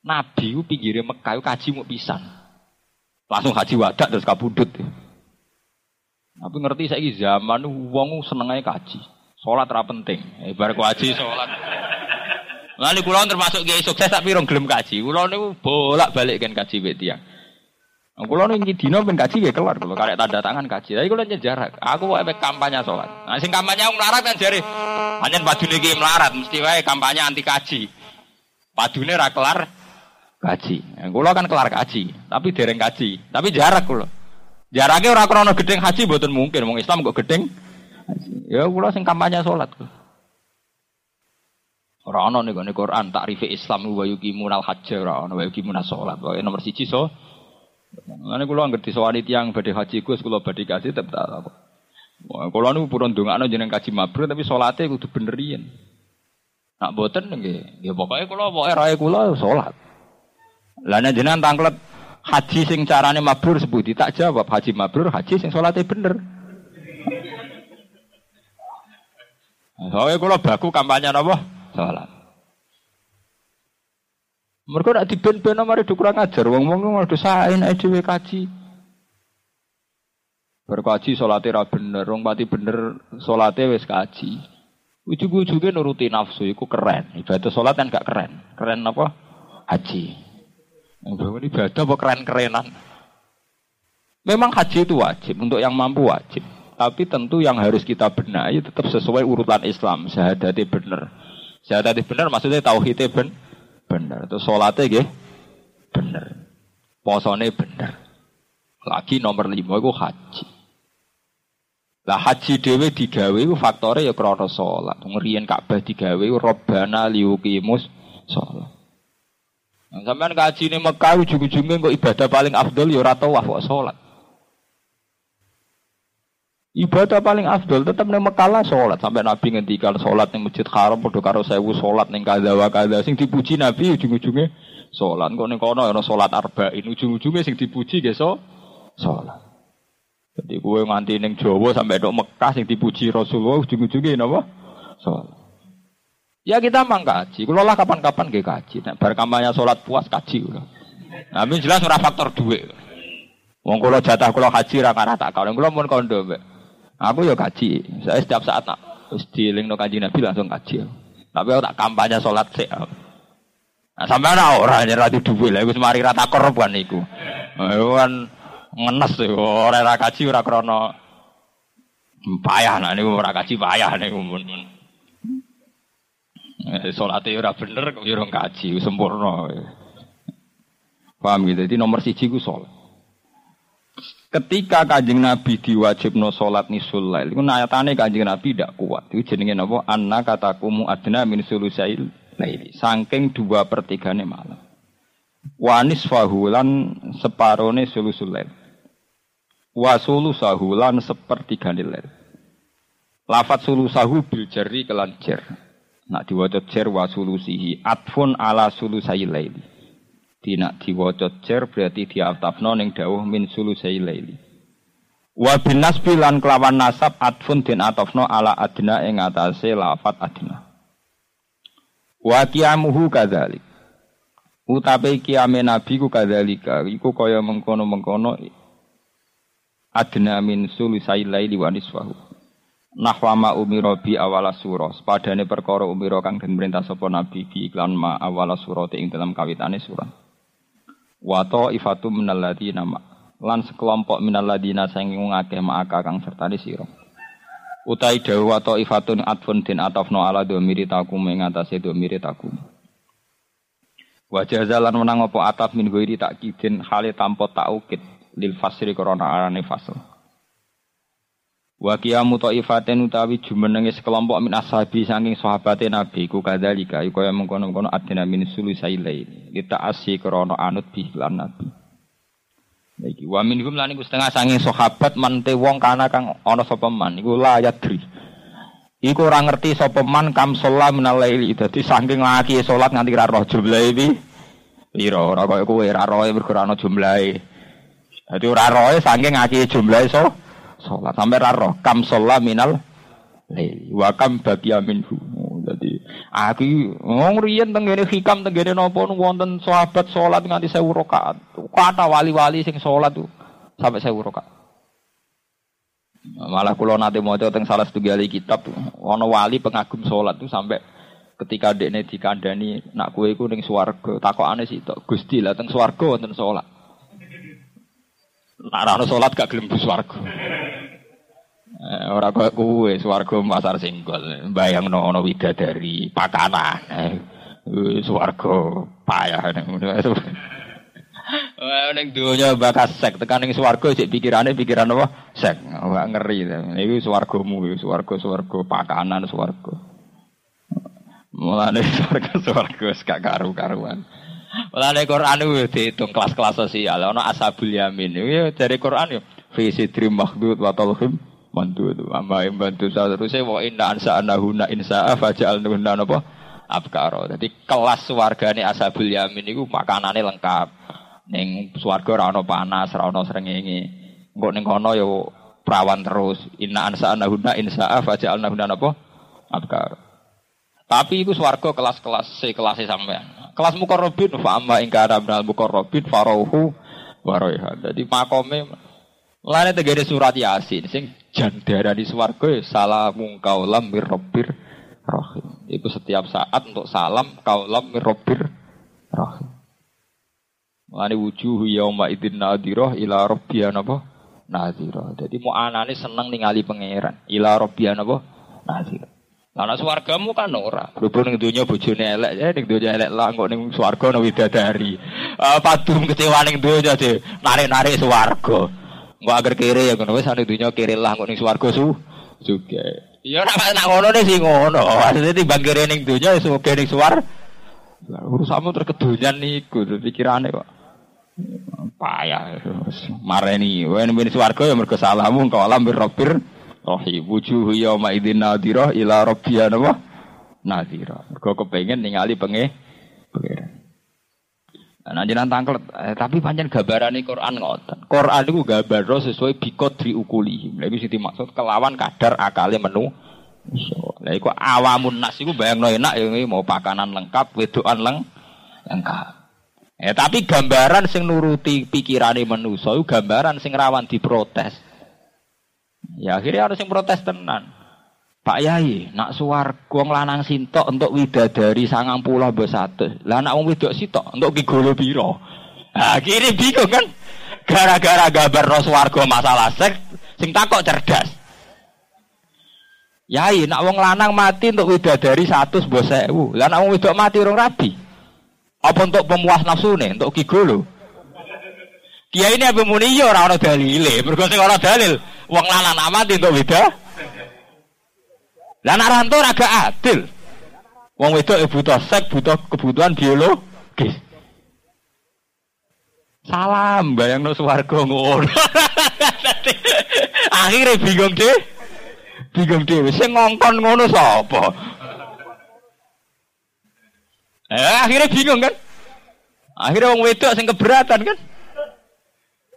Nabi ku pinggire Mekah kaji mu pisan. Langsung haji wadak terus kabudut. Tapi ngerti saiki zaman wong seneng ae kaji. Salat ra penting. Ibarat kaji salat. Lalu kulo termasuk kiai sukses tapi rong gelem kaji. Kulo niku bolak-balik kan kaji mbek tiyang. Nah, kulo niki dino ben kaji ya kelar kulo karek tanda tangan kaji. Tapi kulo jarak. Aku kok efek kampanye sholat. Nah sing kampanye wong melarat kan jare. Hanya padune ki melarat mesti wae kampanye anti kaji. Padune ra kelar kaji. Nah, kulo kan kelar kaji, tapi dereng kaji. Tapi jarak kulo. Jaraknya ora krana gedeng haji mboten mungkin. Wong Islam kok gedeng. Ya kulo sing kampanye sholat. Kulo. Ora ana ning Quran takrife Islam wa yuqimunal hajj ora ana wa shalat. Pokoke nomor siji so. Ngene kula anggere disowani tiyang badhe haji Gus kula badhe kasih tetep tak apa. Kula niku purun ndongakno jeneng kaji mabrur tapi salate kudu bener yen. Nak boten nggih, ya pokoke kula pokoke rae kula salat. Lah nek jenengan haji sing carane mabrur sebuti tak jawab haji mabrur haji sing salate bener. Soalnya kalau baku kampanye apa? Salat. Mereka nak diben-ben mari kurang ajar. Wong-wong mau dosain ae dhewe kaji. Berkaji salate ra bener, wong pati bener salate wis kaji. Ujug-ujuge nuruti nafsu iku keren. Ibadah salat kan gak keren. Keren apa? Haji. Ini ibadah apa keren-kerenan? Memang haji itu wajib untuk yang mampu wajib. Tapi tentu yang harus kita benahi tetap sesuai urutan Islam. Sehadati benar. Syahadat benar maksudnya tauhidnya ben benar. Terus sholatnya gih benar. Posone benar. Lagi nomor lima itu haji. Lah haji dewe digawe itu faktornya ya krono sholat. Ngerian Ka'bah digawe robbana liukimus sholat. Nah, sampean kaji ini Mekah ujung-ujungnya kok ibadah paling afdol ya ora tawaf kok. Ibadah paling afdol tetap nih Mekah sholat sampai Nabi ngendikan sholat nih Masjid Haram padha karo sewu sholat nih kada wa kada sing dipuji Nabi ujung-ujungnya sholat kok nih kono ana sholat arba'in ujung-ujungnya sing dipuji ge so sholat. Jadi gue nganti neng Jawa sampai dok Mekah sing dipuji Rasulullah ujung-ujungnya napa sholat. Ya kita mang kaji, kalau lah kapan-kapan gak kaji. Nah, bar kampanye sholat puas kaji udah. Nah, jelas ora faktor duit. Wong kula jatah kula haji ra karah tak kawin kula mun kondo mbek. Aku ya kaji. Saya setiap saat nak terus no kaji Nabi langsung kaji. Tapi aku tak kampanye sholat sih. Nah, sampai ana ora nyerah di duwe lah wis mari rata korban iku. Iku kan ngenes ora ra kaji ora krana payah nah niku ora kaji payah niku mun. Eh, Salate ora bener kok yo kaji sempurna. Paham gitu. Jadi nomor siji ku sholat. Ketika kanjeng Nabi diwajibno sholat nisul lail, itu nayatane kanjeng Nabi tidak kuat. Itu jenenge apa? Anna katakumu adna min sulusail laili. Saking dua pertigane malam. Wanis fahulan separone sulusul lail. Wa sulusahulan sepertigane lail. Lafat sulusahu bil jari kelan. Nak diwaca jer wa sulusihi atfun ala sulusai laili. Tidak diwaca cer berarti diaftafno ning dawuh min sulusai laili. Wa bin lan kelawan nasab atfun den atafno ala adna ing atase lafat adna. Wa qiyamuhu kadzalik. Utape kiame nabi ku kadzalika iku kaya mengkono-mengkono adna min sulusai laili wa nisfahu. Nahwama umiro bi awala surah. Sepadane perkara umiro kang den perintah sapa nabi bi iklan ma awala surah ing dalam kawitane surah. Wa ifatu minal ladina ma lan sekelompok minal ladina sing ngakeh maka kang sertane sira. Utai dawu wa ifatun atfun den atafno ala domiri takum ing atase domiri takum. Wa jazalan menang apa ataf min ghairi takkidin hale tanpa taukid lil fasri korona arane fasl. Wa qiyamu taifatin utawi jumenenge sekelompok min ashabi saking sahabate Nabi ku kadzalika iku kaya mengkono-kono adina min sulusai kita asyi krana anut bi lan Nabi. Iki wa minhum lan iku setengah saking sahabat mante wong kana kang ana sapa man iku la yadri. Iku ora ngerti sapa man kam sholat minal laili dadi saking laki salat nganti ra roh jumlahe iki. Pira ora kaya kowe ra roe mergo ana jumlahe. Dadi ora roe saking ngaki jumlahe so sholat. Sampai raro kam sholat minal laili wa kam bagiya minhu. Jadi oh, aku ngomong riyen tenggene hikam tenggene nopo wonten sahabat sholat nganti saya rakaat kata wali-wali sing sholat tuh sampai saya malah kalau nanti mau teng salah satu gali kitab ono wali pengagum sholat tuh sampai ketika dekne dikandani nak kue iku ning swarga. Takokane sih tok Gusti lah teng swarga wonten sholat. Nak ora sholat gak gelem swarga. Eh, ora kok kuwe swarga pasar singgol. Bayangno ana widadari pakanan. Eh, swarga payah ngono. Wah ning donya bakas sek tekan ning swarga cek pikirane pikiran apa? Sek. Wah ngeri. Iku swargamu, swarga-swarga pakanan swarga. Mulane swarga-swarga gak karu-karuan. Mulane Quran itu dihitung kelas-kelas sosial. Ana ashabul yamin. Ya dari Quran yo fi sidri makhdud wa talhim mantu itu. Amma yang bantu terusnya wa inna ansa anahuna insa fajal nuna apa? Abkaro. Jadi kelas wargane ashabul yamin itu makanannya lengkap. Neng swarga rano panas rano srengenge. Engko ning kono yo perawan terus. Inna ansa anahuna insa fajal nuna apa? Abkaro. Tapi itu swarga kelas-kelas si kelas sampean. Kelas mukorobin fa amma ingkara minal mukorobin farauhu waroiha jadi makome Lane tegere surat Yasin sing jan darani swarga ya salamun kaulam mir rabbir rahim. Itu setiap saat untuk salam kaulam mir rabbir rahim. Lane wujuh yauma idzin nadhirah ila rabbiya napa? Nadhirah. Jadi mau anane seneng ningali pangeran. Ila rabbiya napa? Nadhirah. Lah nek swargamu kan ora. Berhubung ning donya bojone elek, ya ning donya elek lah kok ning swarga ana widadari. Uh, padum kecewa ning donya de narik-narik swarga. Enggak agar kiri ya ngono wis ane dunya kiri lah kok ning swarga su juga. Ya ora nak ngono nih sing ngono. Maksudnya timbang kiri ning dunya wis oke ning swar. Urusanmu terkedunyan niku pikirane kok. Payah. Mareni. Wen ben swarga ya mergo salahmu engko alam birrabir rohi wujuh yauma idzin nadirah ila rabbiya napa nadira. Mergo kepengin ningali penge pengiran. Nah, jenengan tangklet, eh, tapi pancen gambarane Quran ngoten. Quran itu gambar sesuai bikodri ukuli. Lha iku sing dimaksud kelawan kadar akale menu. Lah iku awamun nas bayangno enak ya mau pakanan lengkap, wedokan leng lengkap. Eh tapi gambaran sing nuruti pikirane manusa iku gambaran sing rawan diprotes. Ya akhirnya harus sing protes tenan. Pak Yai, nak suar wong lanang sintok untuk widadari sangang pulau satu. Lah nak wong wedok untuk gigolo biro. Nah, kiri bingung kan? Gara-gara gambar no suwargo masalah seks, sing takok cerdas. Yai, nak wong lanang mati untuk widadari satu sebuah sewu. Lah nak wong mati orang rabi. Apa untuk pemuas nafsu nih, untuk gigolo? Kiai ini apa muni yo ora ana dalile. Mergo sing dalil, wong lanang mati untuk widadari lah anak ranto agak adil. Wong wedok ya butuh seks, butuh kebutuhan biologis. Salam bayang no swarga ngono. Akhirnya bingung deh. Bingung deh. Saya ngongkon ngono sapa? Eh, akhirnya bingung kan? Akhirnya wong wedok sing keberatan kan?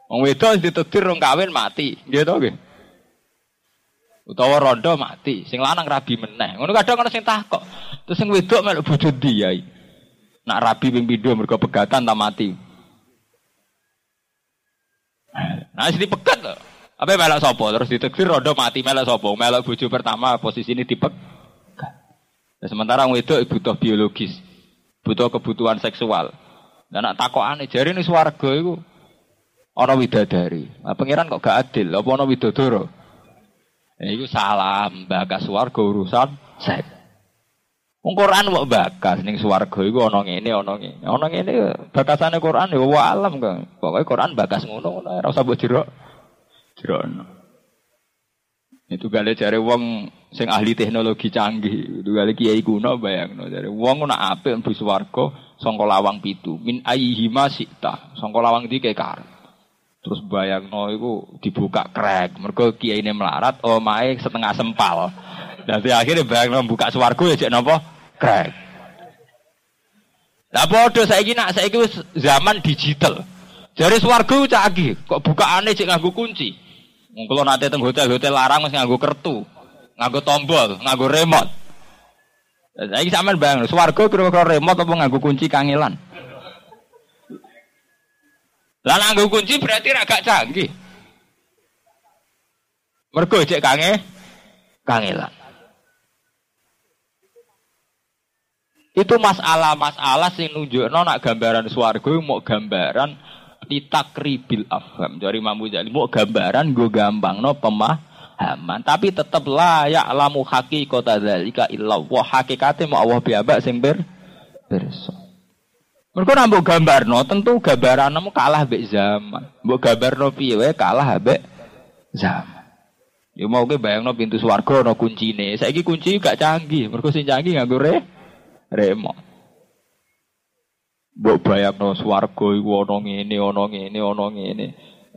Wong wedok ditetir rong kawin mati, gitu oke. Utawa rondo mati sing lanang rabi meneh ngono kadang ana sing takok terus sing wedok melok bojo yai nak rabi ping pindho mergo pegatan ta mati nah sing pegat Apa melok sapa? Terus diteksir rondo mati melok sapa? Melok bojo pertama posisi ini dipek. Nah, sementara wedok butuh biologis, butuh kebutuhan seksual. Dan nak takokane jari ini swarga iku ana widadari. Nah, pangeran kok gak adil, apa ana widodoro? Ya, itu salah, bagas swarga urusan seks. Wong Quran kok bakas ning swarga iku ana ngene ana ngene. Ana ngene bakasane Quran ya wa alam kan. Pokoke Quran bakas ngono ngono ora usah mbok jerok. Jerokno. Itu gale jare wong sing ahli teknologi canggih. Itu gale kiai kuno bayangno jare wong nak apik mlebu swarga sangka lawang pitu. Min ayyihima sikta. Sangka lawang iki kar. Terus bayangno iku dibuka krek. Mergo kiyaine melarat omahe setengah sempal. Nanti akhirnya bayang buka swarga ya cek napa? Krek. Lah padha saiki nak saiki wis zaman digital. Jare swarga canggih, kok bukaane cek nganggo kunci. Wong kula nate teng hotel-hotel larang wis nganggo kertu, nganggo tombol, nganggo remote. Saiki sampean bayang, swarga kira-kira remote apa nganggo kunci kangelan? Lah nganggo kunci berarti agak canggih. Mergo cek kange kangelan. Itu masalah-masalah sing nunjukno nak gambaran swarga mau gambaran kribil afham. Dari Imam Ghazali mau gambaran gue gampang no pemahaman, tapi tetap layak lamu kota dzalika illa wa hakikate mau Allah biaba sing ber berso. Mereka nambah gambar no, tentu gambaran namu kalah be zaman. Mbok gambar no piye kalah be zaman. Ya mau ke bayang no pintu swarga no kuncine. Saiki kunci gak canggih. Mereka sing canggih nganggo re remo. Mbok bayangno swarga iku ana ngene, ana ngene, ana ngene.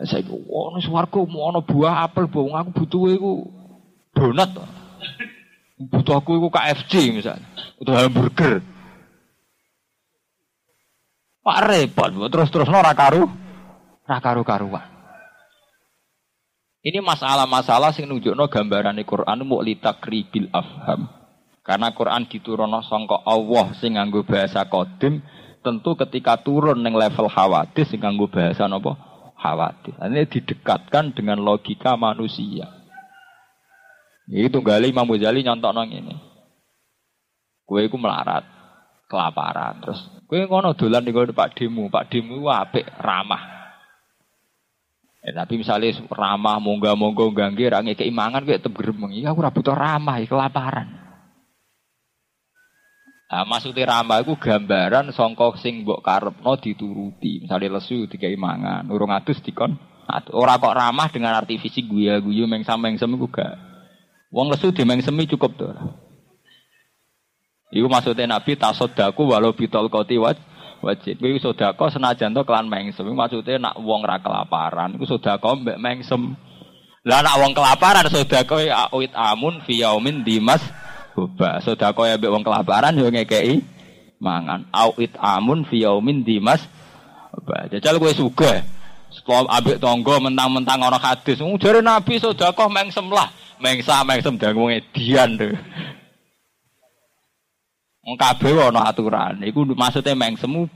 Saiki ana swarga ana buah apel, bong aku butuh iku donat. Butuh aku iku KFC misalnya, butuh hamburger. Pak repot, terus-terus ora karu, ora karu-karuan. Ini masalah-masalah sing nunjukno gambaran Quran mau litakribil afham. Karena Quran diturunno sangka Allah sing nganggo bahasa kodim, tentu ketika turun neng level khawatir sing nganggo bahasa napa? Khawatir. Ini didekatkan dengan logika manusia. Itu gali Imam Ghazali nong ini. Kue iku melarat, kelaparan, terus kue ngono dolan di Pak Demu, Pak Demu apik ramah. Eh, tapi misalnya ramah, mongga monggo ganggu, rangi keimangan, gue tetep geremeng. Iya, aku butuh ramah, kelaparan. Nah, maksudnya ramah itu gambaran songkok sing mbok karepno dituruti. Misalnya lesu tiga imangan, urung atus dikon. Ora kok ramah dengan arti fisik guya guyu mengsam mengsem iku gak. Wong lesu di mengsemi cukup tuh. Iku maksudnya Nabi tasodaku walau bitol koti waj wajib. Iku sodako senajan to kelan mengsem. Maksudnya nak wong ra kelaparan. Iku sodako mbek mengsem. Lah nak wong kelaparan sodako ya awit amun fiyaumin dimas Boba. Sedekah ya mbek wong kelaparan yo ngekeki mangan. Awit amun fi yaumin dimas. Boba. Jajal kowe sugih. Setelah ambek tonggo mentang-mentang ana hadis. Jare Nabi sedekah mengsem lah. Mengsa mengsem dangu edian tuh. Kabeh ana aturan. Iku maksudnya mengsemu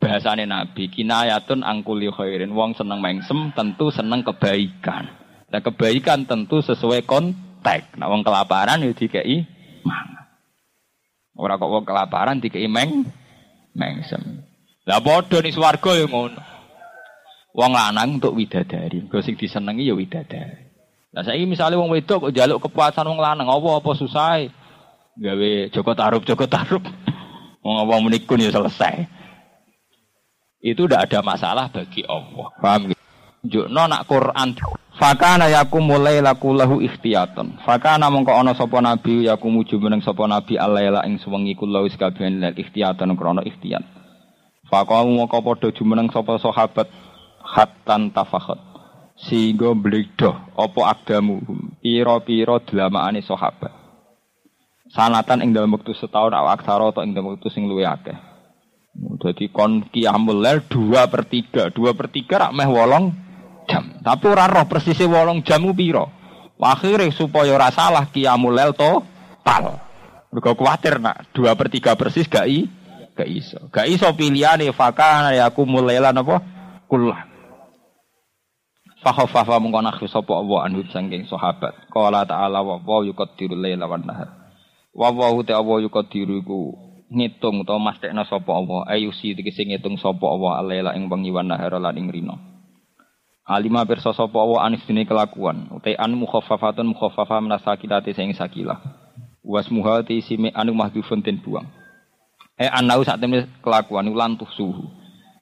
bahasane Nabi kinayatun angkuli khairin. Wong seneng mengsem tentu seneng kebaikan. Dan kebaikan tentu sesuai konteks. Nah wong kelaparan ya dikei mangan. Ora kok wong kelaparan dikei meng mengsem. Lah padha ning swarga ya ngono. Wong lanang untuk widadari, kok sing disenengi ya widadari. Lah saiki misale wong wedok kok njaluk kepuasan wong lanang, apa apa susah gawe Joko Tarub Joko Tarub. Wong apa menikun ya selesai. Itu tidak ada masalah bagi Allah. Paham gitu? Nak Quran Fakana yaku mulai laku lahu ikhtiyatan. Fakana mongko ana sapa nabi yaku muju meneng sapa nabi alaila ing suwengi kula wis kabeh lek ikhtiyatan krana ikhtiyat. Fakamu mongko padha jumeneng sapa sahabat hatan tafakhat. Sehingga bledoh apa agdamu pira-pira dlamaane sahabat. Sanatan ing dalam waktu setahun awak aksara atau ing dalam waktu sing luwih akeh. Jadi kon kiamul dua per tiga, dua per tiga rak meh wolong jam. Tapi ora roh persisnya wolong jamu piro. Akhirnya supaya ora salah kiamul lel total. Mergo kuatir nak dua per tiga persis gak i, gak iso. Gak iso pilihane fakana ya aku mulailan apa? Kullah. Fakhafafa mengko nakhfi sapa Allah anhu sangking sahabat. Qala ta'ala wa wa yuqaddiru laila nahar. Wa wa te Allah yuqaddiru iku ngitung utawa mastekna sapa Allah ayusi tegese ngitung sapa Allah alaila ing wengi wan nahar lan ing rino. Alima pirsa sapa Allah anis dene kelakuan utai an mukhaffafatun mukhaffafa minasakilati sing sakilah. Wasmuha te isime anu mahdhufun den buang. Eh anau sak temne kelakuan ulan suhu.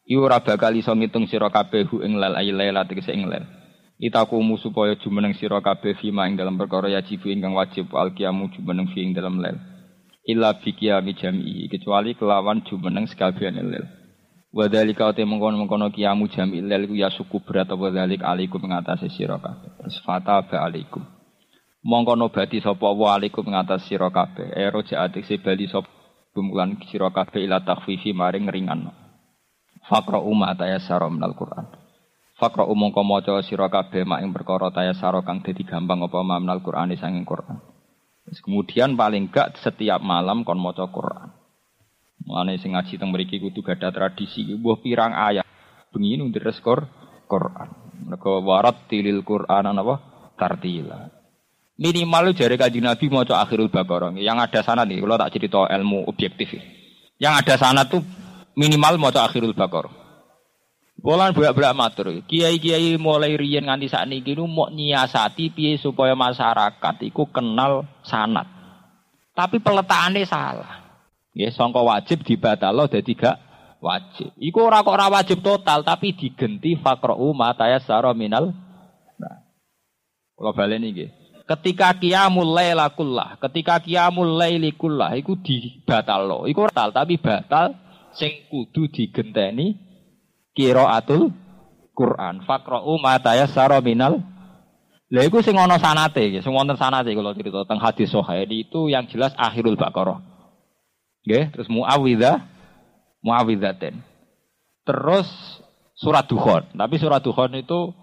Iku ora bakal iso ngitung sira kabeh ing lal aylaila tegese ing lel. Itakumu supaya jumeneng sira kabeh fima ing dalam perkara yajib ingkang wajib alqiyamu jumeneng fi ing dalam lel. Illa fi qiyami jam'i kecuali kelawan jumeneng sekabiane lel. Wa dzalika te mengkono-mengkono qiyamu jam'i lel iku ya suku berat apa dzalik alaikum ngatasi sira kabeh. Terus fata ba alaikum. Mongko nobati sapa wa alaikum ngatasi sira kabeh. Ero jaatik bali sapa bumulan sira kabeh ila takhfifi maring ngringanno. Fakra umma tayassara minal Qur'an. Fakra umangka maca sira kabeh mak ing perkara tayassara kang dadi gampang apa minal Qur'an sanging Qur'an. Terus kemudian paling gak setiap malam kon maca Qur'an. Mulane sing ngaji teng mriki kudu gadah tradisi mbuh pirang ayat bengi nu skor Qur'an. Mergo warat tilil Qur'an napa tartila. Minimal jari kaji Nabi maca akhirul Baqarah. Yang ada sana nih, kalau tak cerita ilmu objektif. Yang ada sana tuh minimal maca akhirul bakor. Bolan bolak-bolak matur. Kiai-kiai mulai riyen nganti sakniki nu mau nyiasati piye supaya masyarakat iku kenal sanat. Tapi peletakannya salah. Ya, sangka wajib dibatalo dadi gak wajib. Iku ora kok ora wajib total tapi digenti faqra'u ma tayassara minal. Nah. Baleni nggih. Ketika qiyamul laila kullah, ketika qiyamul laili kullah iku dibatalo. Iku total tapi batal sing kudu digenteni qiraatul Quran. Faqra'u ma tayassara minal Lha iku sing ana sanate iki, sing wonten sanate kula cerita teng hadis sahih itu yang jelas akhirul Baqarah. Nggih, terus Muawwidzah Muawwidzatin. Terus surat Dukhan. Tapi surat Dukhan itu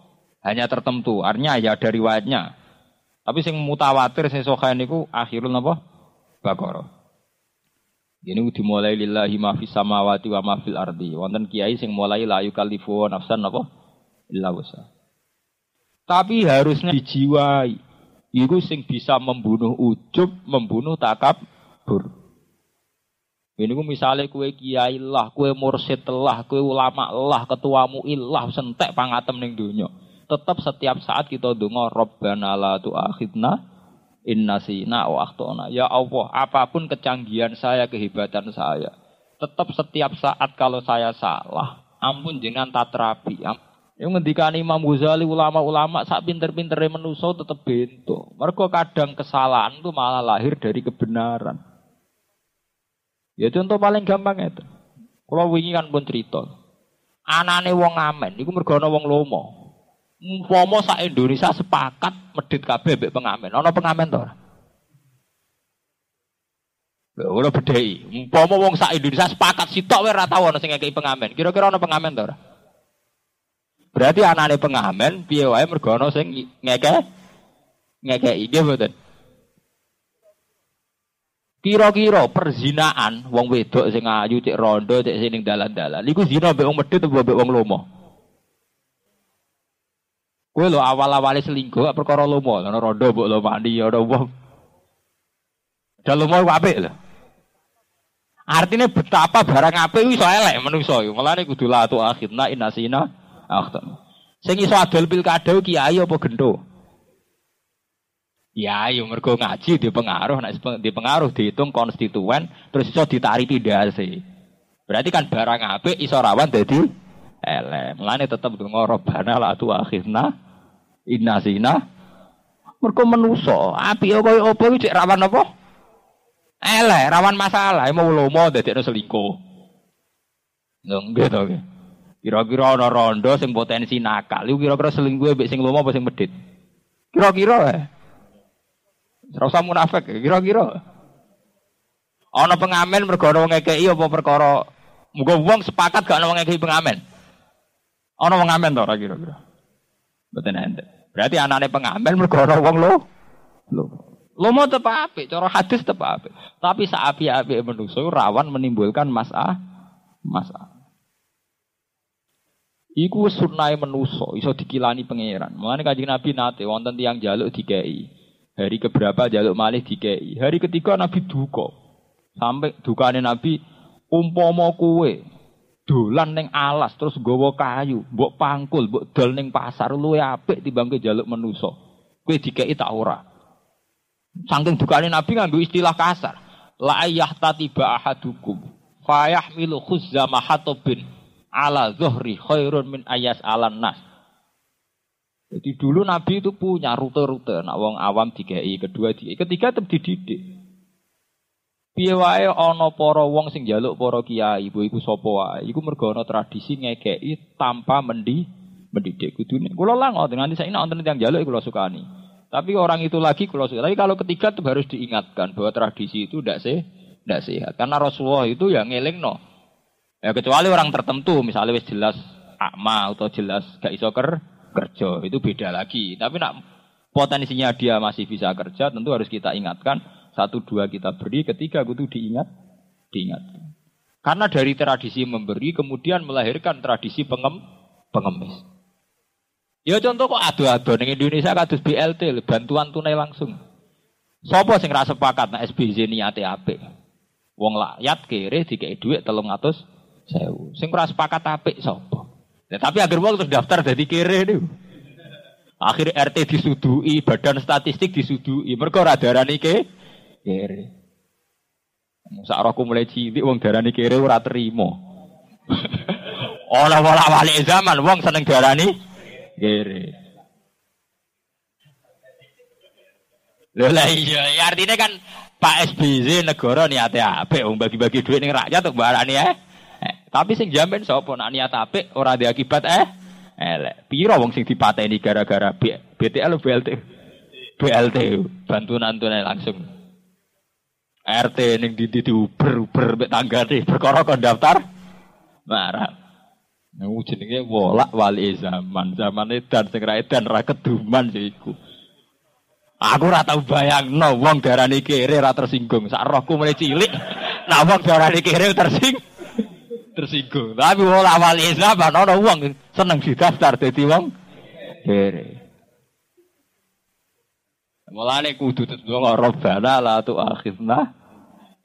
hanya tertentu, artinya ya ada riwayatnya. Tapi sing mutawatir sing sahih niku akhirul napa? Baqarah. Ini dimulai lillahi ma fis samawati wa ma fil ardi. Wonten kiai sing mulai la yukallifu nafsan napa illa wusa. Tapi harusnya dijiwai. Iku sing bisa membunuh ujub, membunuh takabur. Ini ku misalnya kue kiai lah, kue mursid lah, kue ulama lah, ketuamu ilah, sentek pangatem ning dunya. Tetap setiap saat kita dengar Rabbana la tu'akhidna Innasina wa akhtona. Ya Allah, apa pun kecanggihan saya, kehebatan saya. Tetap setiap saat kalau saya salah, ampun jangan tak terapi. Yang ngendikan Imam Ghazali ulama-ulama sak pinter-pinter menuso tetap bento. Mereka kadang kesalahan itu malah lahir dari kebenaran. Ya contoh paling gampang itu. Kalau wingi kan pun cerita. Anane wong amen, iku mergo wong lomo. Umpama sak Indonesia sepakat medit kabeh mbek pengamen. Ana pengamen to ora? Lha ora bedhei. Umpama wong sak Indonesia sepakat sitok wae ora tau ana sing ngekeki pengamen. Kira-kira ana pengamen to ora? Berarti anane pengamen piye wae mergo ana sing ngeke ngekeki nggih mboten. Kira-kira perzinaan wong wedok sing ayu cek rondo cek sing dalan-dalan iku zina mbek wong medhit apa mbek wong lomo? Kowe lho awal-awale selingkuh perkara lomo, ana rondo lo mandi ya ora wong. Dal lomo apik lho. Artinya betapa barang apik iso elek menungso. Mulane kudu la tu akhirna inasina akhtan. Sing iso adol pilkada kiai apa gento? Ya, yo mergo ngaji di pengaruh, nek di pengaruh dihitung konstituen, terus iso ditarik pindhase. Berarti kan barang apik iso rawan dadi elek. Mulane tetep donga robana la tu akhirna Inna zina. Mereka menuso. Api kaya apa iki cek rawan apa? Elek, rawan masalah. Mau lomo dadekno selingkuh. Nggih to nggih. Kira-kira ana rondo sing potensi nakal. Iku kira-kira selingkuh mbek sing lomo apa sing medit? Kira-kira eh. Ora usah munafik, kira-kira. Ana pengamen mergo ana ngekeki apa perkara muga wong sepakat gak ana ngekeki pengamen. Ana wong ngamen to kira-kira. Mboten enten. Berarti anaknya pengamen mergo wong lo. Lo. mau tetap apik, cara hadis tetap apik. Tapi saapi-api manusia rawan menimbulkan masalah. Masalah. Iku sunai menuso, iso dikilani pangeran. Mulane kanjeng Nabi nate wonten tiang jaluk dikei. Hari keberapa jaluk malih dikei. Hari ketiga Nabi duka. Sampai dukane Nabi umpama kue dolan ning alas terus nggawa kayu, mbok pangkul, mbok dol ning pasar luwe apik timbang jaluk menuso. Kowe dikei tak ora. Saking dukane Nabi nganggo istilah kasar. La ayah tatiba ahadukum fayahmilu khuzza mahatobin ala zuhri khairun min ayas alan nas. Jadi dulu Nabi itu punya rute-rute, nak wong awam dikai, kedua di, ketiga tetap dididik. Piye wae ana para wong sing njaluk para kiai, ibu iku sapa wae, iku mergo ana tradisi ngekeki tanpa mendi mendidik kudune. Kula lah ngoten nganti saiki wonten tiyang njaluk kula sukani. Tapi orang itu lagi kula suka. Tapi kalau ketiga itu harus diingatkan bahwa tradisi itu tidak sih, tidak sehat. Karena Rasulullah itu yang ngeling no. Ya kecuali orang tertentu, misalnya wis jelas akma atau jelas gak iso ker, kerja, itu beda lagi. Tapi nak potensinya dia masih bisa kerja, tentu harus kita ingatkan. Satu dua kita beri, ketiga itu diingat, diingat. Karena dari tradisi memberi kemudian melahirkan tradisi pengem, pengemis. Ya contoh kok ado-ado ning Indonesia kados BLT, bantuan tunai langsung. Sopo sing rasa sepakat nek SBZ niate apik? Wong lakyat kere dikei dhuwit 300 sewu. Sing ora sepakat apik sapa? Ya, tapi agar wong terus daftar dadi kere niku. Akhir RT disudui, badan statistik disudui. Mergo ora darani kere. Sak rohku mulai cilik wong darani kere ora terima. Olah wala wali zaman wong seneng darani kere. Lha iya, ya artinya kan Pak SBY negara niate apik wong bagi-bagi duit ning rakyat kok barani eh. Tapi sing jamin sapa nak niat apik ora ada akibat eh elek. Piro wong sing dipateni gara-gara BTL BLT? BLT bantuan tunai langsung. RT ning di di uber uber mek tanggane perkara kon daftar marah. Nah, jenenge wolak wali zaman. Zaman dan sing ra edan ra keduman iku. Aku ora tau bayangno wong darani kere ra tersinggung. Sak rohku mulai cilik. Nah wong darani kere tersinggung tersinggung. Tapi wong awal Islam ana wong seneng didaftar dadi wong kere. Mulane kudu tetep Rabbana la tu'akhidna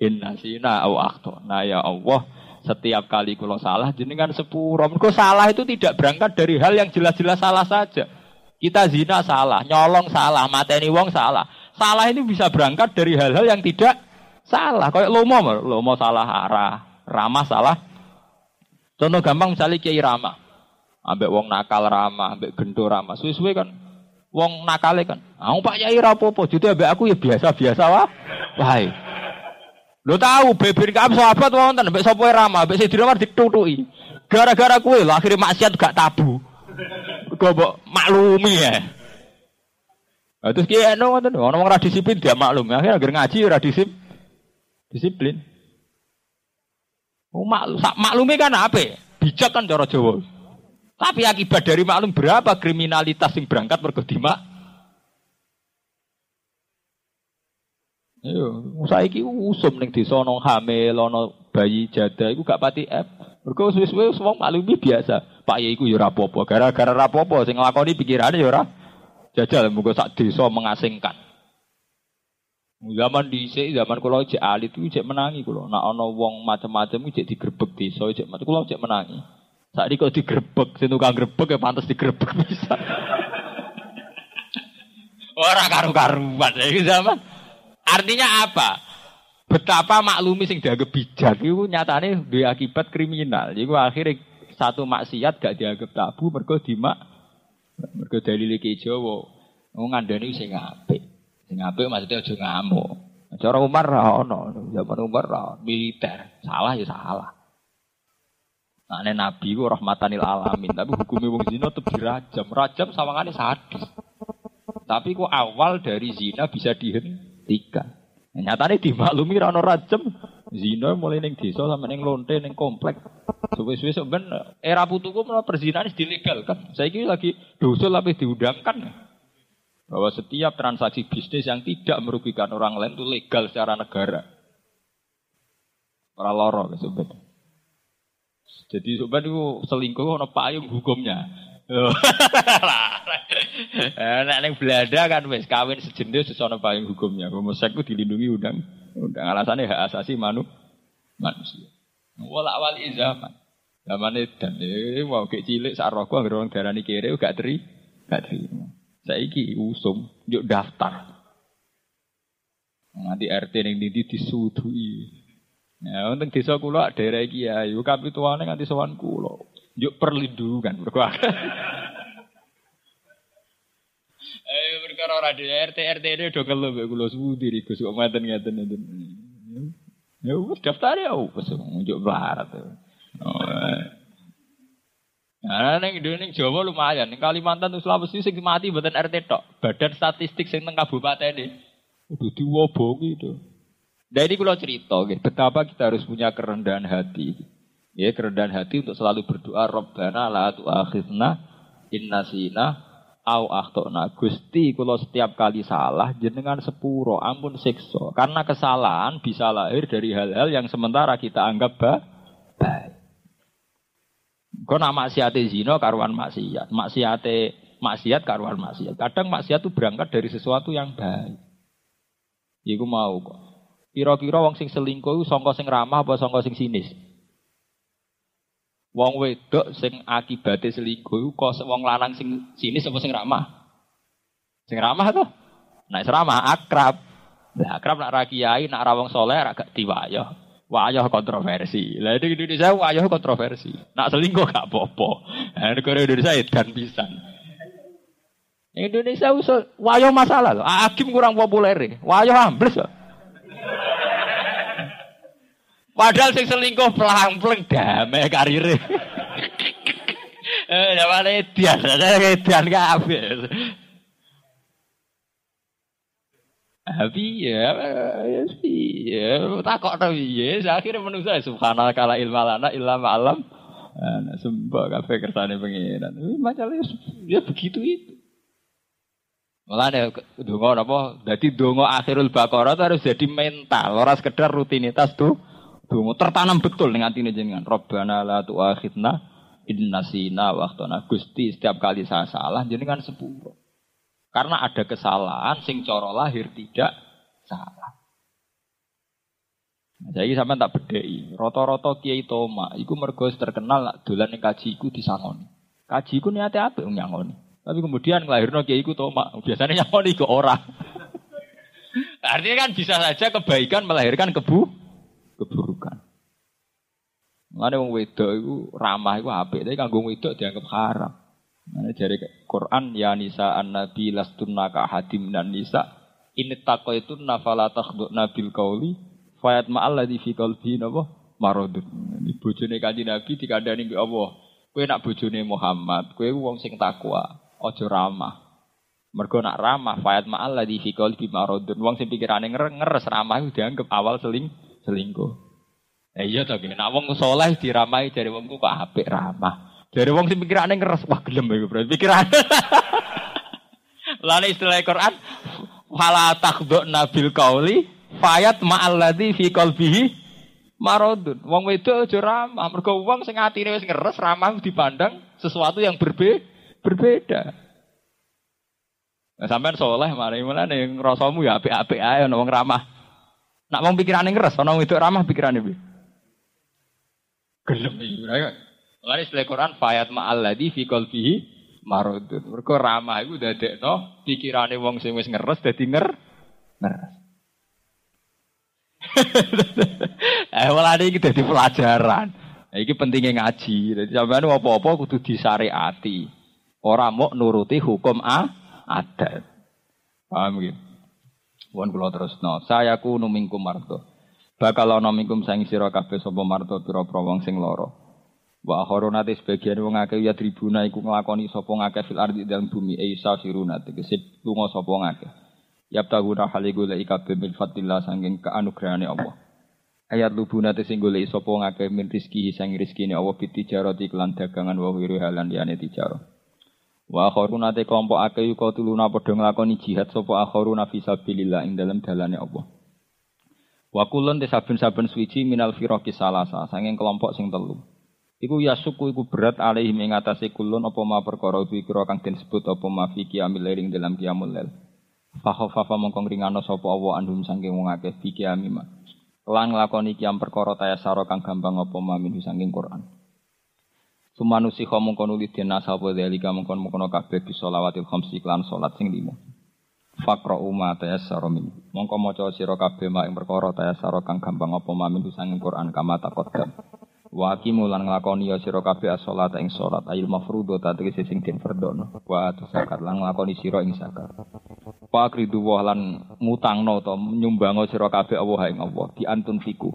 in nasina au akhtana ya Allah. Setiap kali kalau salah jenengan sepuro. Mergo salah itu tidak berangkat dari hal yang jelas-jelas salah saja. Kita zina salah, nyolong salah, mateni wong salah. Salah ini bisa berangkat dari hal-hal yang tidak salah. Kayak lomo, lomo salah arah, ramah salah Contoh gampang misalnya Kiai Rama. Ambek wong nakal Rama, ambek gendo Rama. Suwe-suwe kan wong nakale kan. Aku Pak Kiai rapopo, jadi ambek aku ya biasa-biasa wah. Wahai. Lo tahu beber kamu sahabat wonten ambek sapa Rama, ambek Sayyidina Umar ditutuki. Gara-gara kue lo akhirnya maksiat gak tabu. Kau maklumi ya. Nah, terus kiai no ngoten, orang orang disiplin dia maklum. Akhirnya agar ngaji ora disiplin. Oh, mak, maklumi kan apa? Bijak kan cara Jawa. Tapi akibat dari maklum berapa kriminalitas yang berangkat mergo dimak? Ayo, saiki usum ning desa ana hamil ana bayi jada iku gak pati F. Mergo suwe-suwe wong maklumi biasa. Pak Yai iku ya ora apa-apa, gara-gara ora apa-apa sing nglakoni pikirane ya jajal muga sak desa mengasingkan. Zaman di zaman kalau cek alit itu cek menangi kalau nak ono wong macam-macam cek digerebek desa cek macam kalau cek menangi. Saat ini kalau digerebek, si tukang gerebek ya pantas digerebek bisa. Orang karu-karuan ya zaman. Artinya apa? Betapa maklumi sing dianggap bijak itu nyatanya dia akibat kriminal. Jadi akhirnya satu maksiat gak dianggap tabu mergo dimak mergo dalil iki Jawa. Wong ngandani sing apik. Sing apik maksudnya aja ngamuk. Cara Umar ra zaman Umar ra militer. Salah ya salah. Nah, ini Nabi ku rahmatanil alamin, tapi hukumnya wong zina tetap dirajam. Rajam sawangane sadis. Tapi kok awal dari zina bisa dihentikan. Nah, nyatanya dimaklumi rano rajam. Zina mulai neng desa sampai neng lonte neng komplek. Suwe-suwe sebenarnya era putuku malah perzinahan. Saya kira lagi dosa tapi diundangkan bahwa setiap transaksi bisnis yang tidak merugikan orang lain itu legal secara negara. Para loro sebenarnya. Jadi sobat itu selingkuh ono payung hukumnya. Eh, nek ning Belanda kan wis kawin sejenis wis ono payung hukumnya. Homoseks itu dilindungi undang undang alasannya hak asasi manu manusia. Wala wali zaman. Zaman dan mau kek cilik sak rokok anggere wong darani kere gak teri gak terima. Saiki usum yuk daftar. Nanti RT ning ndi disudui. Ya, untuk desa kula daerah iki ya, kapituane nganti sowan kula. Yuk perlindungan mergo Eh perkara ora RT RT ini do kelo mek kula sudi iki Gus kok ngaten ngaten ngaten. Ya wis daftar ya wis njuk barat. Oh. Nah, neng neng Jawa lumayan, neng Kalimantan tuh Sulawesi sing mati buatan RT tok. Badan statistik sing teng kabupaten ini. Udah diwobongi itu. Dari kalau cerita, gitu, betapa kita harus punya kerendahan hati. Ya, kerendahan hati untuk selalu berdoa, Rabbana la tu'akhidna inna sina au akhtona. Gusti, kalau setiap kali salah, jenengan sepuro, ampun sikso. Karena kesalahan bisa lahir dari hal-hal yang sementara kita anggap baik. Kau nak maksiat zino karuan maksiat, maksiat maksiat karuan maksiat. Kadang maksiat itu berangkat dari sesuatu yang baik. Iku mau kok. Kira-kira wong sing selingkuh sangka sing ramah apa sangka sing sinis? Wong wedok sing akibate selingkuh kok wong lanang sing sinis apa sing ramah? Sing ramah tuh. Nah, ramah akrab. Lah akrab nak ra kiai, nak ra wong saleh ra gak diwayah. Wayah kontroversi. Lah di Indonesia wayah kontroversi. Nak selingkuh gak apa-apa. Nah, negara Indonesia edan pisan. Indonesia usul wayah masalah loh. Hakim kurang populer. Wayah ambles loh. Padahal sing selingkuh pelang-pelang damai karirnya. Eh, mana edian, ada edian kabeh. Tapi ya, ya ya takok tapi ya, akhirnya manusia subhanallah kala ilmu lana ilmu alam. Nah, sembah kafe kersane pengiran. Masalahnya ya begitu itu. Malah nih dongo apa? Jadi dongo akhirul itu harus jadi mental, orang sekedar rutinitas tuh. Dongo tertanam betul dengan atine jenengan. Robbana la tu'akhidna in nasina waktona. Gusti setiap kali saya salah jenengan sepuluh. Karena ada kesalahan sing coro lahir tidak salah. Nah, jadi sama tak bedai. Roto-roto kiai toma, iku mergo terkenal lah dolan kaji iku disangoni. Kaji iku niate apa yang nyangoni. Tapi kemudian ngelahirno kiai iku toma, biasanya nyangoni ke orang. Artinya kan bisa saja kebaikan melahirkan kebu keburukan. Mana wong wedok itu ramah itu apik, tapi kanggo wedok dianggap haram. Mana dari Quran ya nisa an nabi lastunna ka hadim dan nisa tako itu nafala takhduk nabil kauli fayat ma'al ladhi fi qalbi napa marodun. Ini bojone kanjeng Nabi dikandani mbek Allah. Kowe nak bojone Muhammad, kowe wong sing takwa, aja ramah. Mergo nak ramah fayat ma'al ladhi fi qalbi marodun. Wong sing pikirane ngeres ramah itu dianggap awal seling selingkuh. Eh iya to Nak wong saleh diramai dari wongku kok apik ramah. Dari wong sing pikirane ngeres wah gelem iku bro. Pikirane. Lalu istilah Quran fala takhdhu nabil qauli fayat ma'alladzi fi qalbihi maradun. Wong wedok aja ramah, mergo wong sing atine wis ngeres ramah dipandang sesuatu yang berbe berbeda. Nah, sampean soleh mari mulane ngrasamu ya apik-apik ae ana ramah. Nak mau pikiran ngeres, ono itu ramah pikiran piye? Gelem iki. Lalu istilah Quran fayat ma'alladzi fi qalbihi maradun. Mergo ramah iku dadekno pikirane wong sing wis ngeres dadi nger ngeres. eh malah iki dadi pelajaran. Nah, iki pentingnya ngaji. Jadi sampean apa-apa kudu disariati. Ora mau nuruti hukum a adat. Paham gitu? Pun kula terusno. Saya ku numingkum marto. Bakal ana mingkum saing sira kabeh sapa marto pira-pira wong sing lara. Wa akharunate sebagian wong akeh ya tribuna iku nglakoni sapa ngakeh fil ardi dalam bumi isa siruna tegese lunga sapa ngakeh. Yabtaguna haligu la ikabe min fadlillah sanging kaanugrahane Allah. Ayat lubuna te sing golek sapa ngakeh min rezeki sing rezekine Allah bitijarati kelan dagangan wa halan liyane. Wa akharuna te kelompok akeh yuka tuluna padha nglakoni jihad sapa akharuna fi sabilillah ing dalem dalane Allah. Wa kulun te saben-saben suci minal firaqi salasa sanging kelompok sing telu. Iku ya suku iku berat alaihi ing atase kulun apa ma perkara kira kang den sebut apa ma fi qiyamil lail dalam qiyamul lail. Fa khafafa mongko ngringano sapa Allah andum saking wong akeh fi qiyamima. Lan nglakoni qiyam perkara tayasara kang gampang apa ma min saking Quran. Sumanusi mongko nuli den sapa dalika mongko mongko kabeh bi sholawatil khamsi lan salat sing lima. Fakra umma tayassara min. Mongko maca sira kabeh mak ing perkara tayassara kang gampang apa ma min saking Quran kama takot. Wa aqimu lan nglakoni ya sira kabeh as-shalat ing salat ayil ta tegese sing den fardhono. Wa zakat lan nglakoni sira ing zakat. Wa akridu wa lan mutangno to nyumbango sira kabeh Allah ing Allah di antun fiku.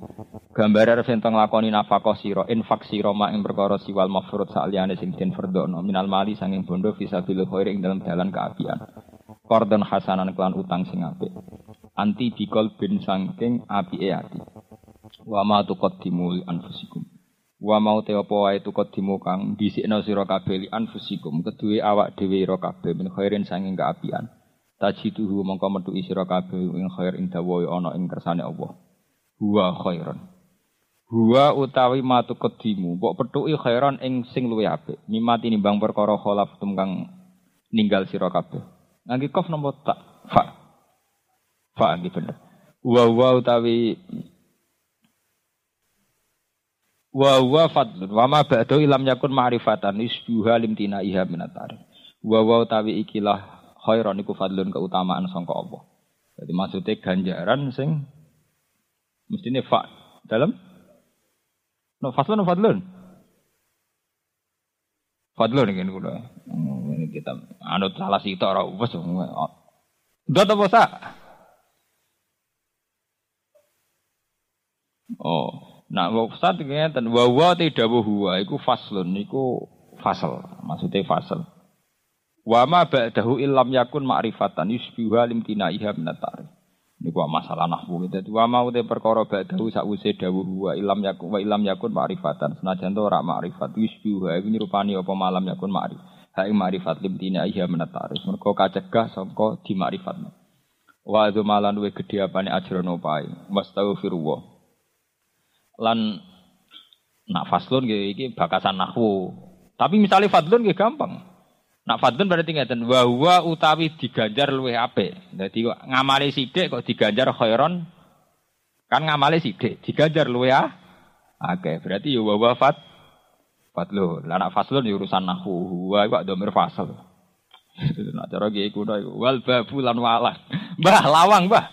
Gambar arep ento nglakoni nafkah sira infak sira mak ing perkara siwal mafruḍ saliyane sing den fardhono minal mali sanging bondo fisabilillah khair ing dalam dalan keapian. Kordon hasanan klan utang sing apik. Anti bikol bin sangking apike ati. Wa ma tuqaddimu anfusikum. Wa mau te apa wae tukadimu kang dhisikna sira kabeh li anfusikum keduwe awak dhewe ira kabeh min khairin sanging kaapian. Tajiduhu mongko metu sira kabeh ing khair ing dawa ana ing kersane Allah. Huwa khairan. Huwa utawi matu kedimu, mbok pethuki khairan ing sing luwih apik. Mimati nimbang perkara khalaf kang ninggal sira kabeh. Ngangge kof nomor tak fa. Fa nggih bener. Wa wa utawi Wa wa fadlun wa ma ba'du ilam yakun ma'rifatan isbuha limtina iha minatar. Wa wa tawi ikilah khairan iku fadlun keutamaan sangka Allah. Jadi maksudnya ganjaran sing mestine fa dalam no fadlun no fadlun. Fadlun ini kula. Ini kita anut salah sitok ora wis. Udah apa sa? Oh, Nah, Ustaz ngeten wa wa tidak huwa iku faslun iku fasal, maksudnya fasal. Wa ma ba'dahu illam yakun ma'rifatan yusbiha limtinaiha min at-ta'rif. Niku masalah nahwu gitu. Wa ma uti perkara ba'dahu sakwise dawuh wa illam yakun wa illam yakun ma'rifatan. Senajan to ora ma'rifat yusbiha iku nyerupani apa malam yakun ma'rif. Ha ing ma'rifat limtinaiha min at-ta'rif. Mergo kacegah sangka di ma'rifat. Wa adu malan we gedhe apane ajrono pae. Wastaghfirullah lan nak faslun gitu iki bakasan nahwu. Tapi misalnya fadlun gitu gampang. Nak fadlun berarti ngeten wa huwa utawi diganjar luwih apik. Dadi kok ngamali sithik kok diganjar khairon kan ngamali sithik diganjar luwih ah. Oke, berarti ya wa huwa fat fadlun. Lah nak faslun ya urusan nahwu. Wa kok domir fasal. Nak cara kiye kuno iku wal babu lan walang. Mbah lawang, Mbah.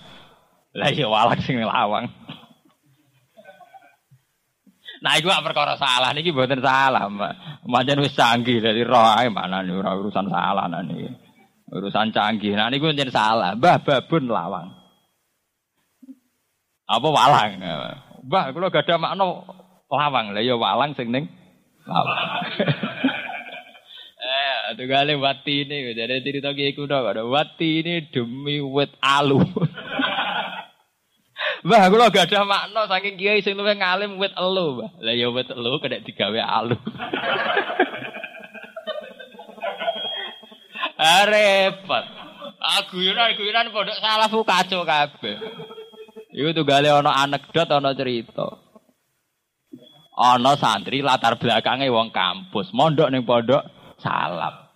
Lah iya walang sing lawang. Nah, iku perkara salah niki mboten salah, Mbak. Pancen wis canggih dari roh ae mana nih urusan salah nah niki. Urusan canggih. Nah niku pancen salah. Mbah babun lawang. Apa walang? Mbah kula gak ada makna lawang. Lah ya walang sing ning lawang. eh, tunggale wati ini, jadi cerita kiai ada wati ini demi wet alu. Mbah kula gak ada makna saking kiai sing luwih ngalim wit elu, Mbah. Lah ya wit elu kena digawe alu. ah, repot. Aku guyon-guyonan pondok salah kacau kabeh. Iku tunggale ana anekdot ana cerita. Ana santri latar belakangnya wong kampus, mondok ning pondok salam.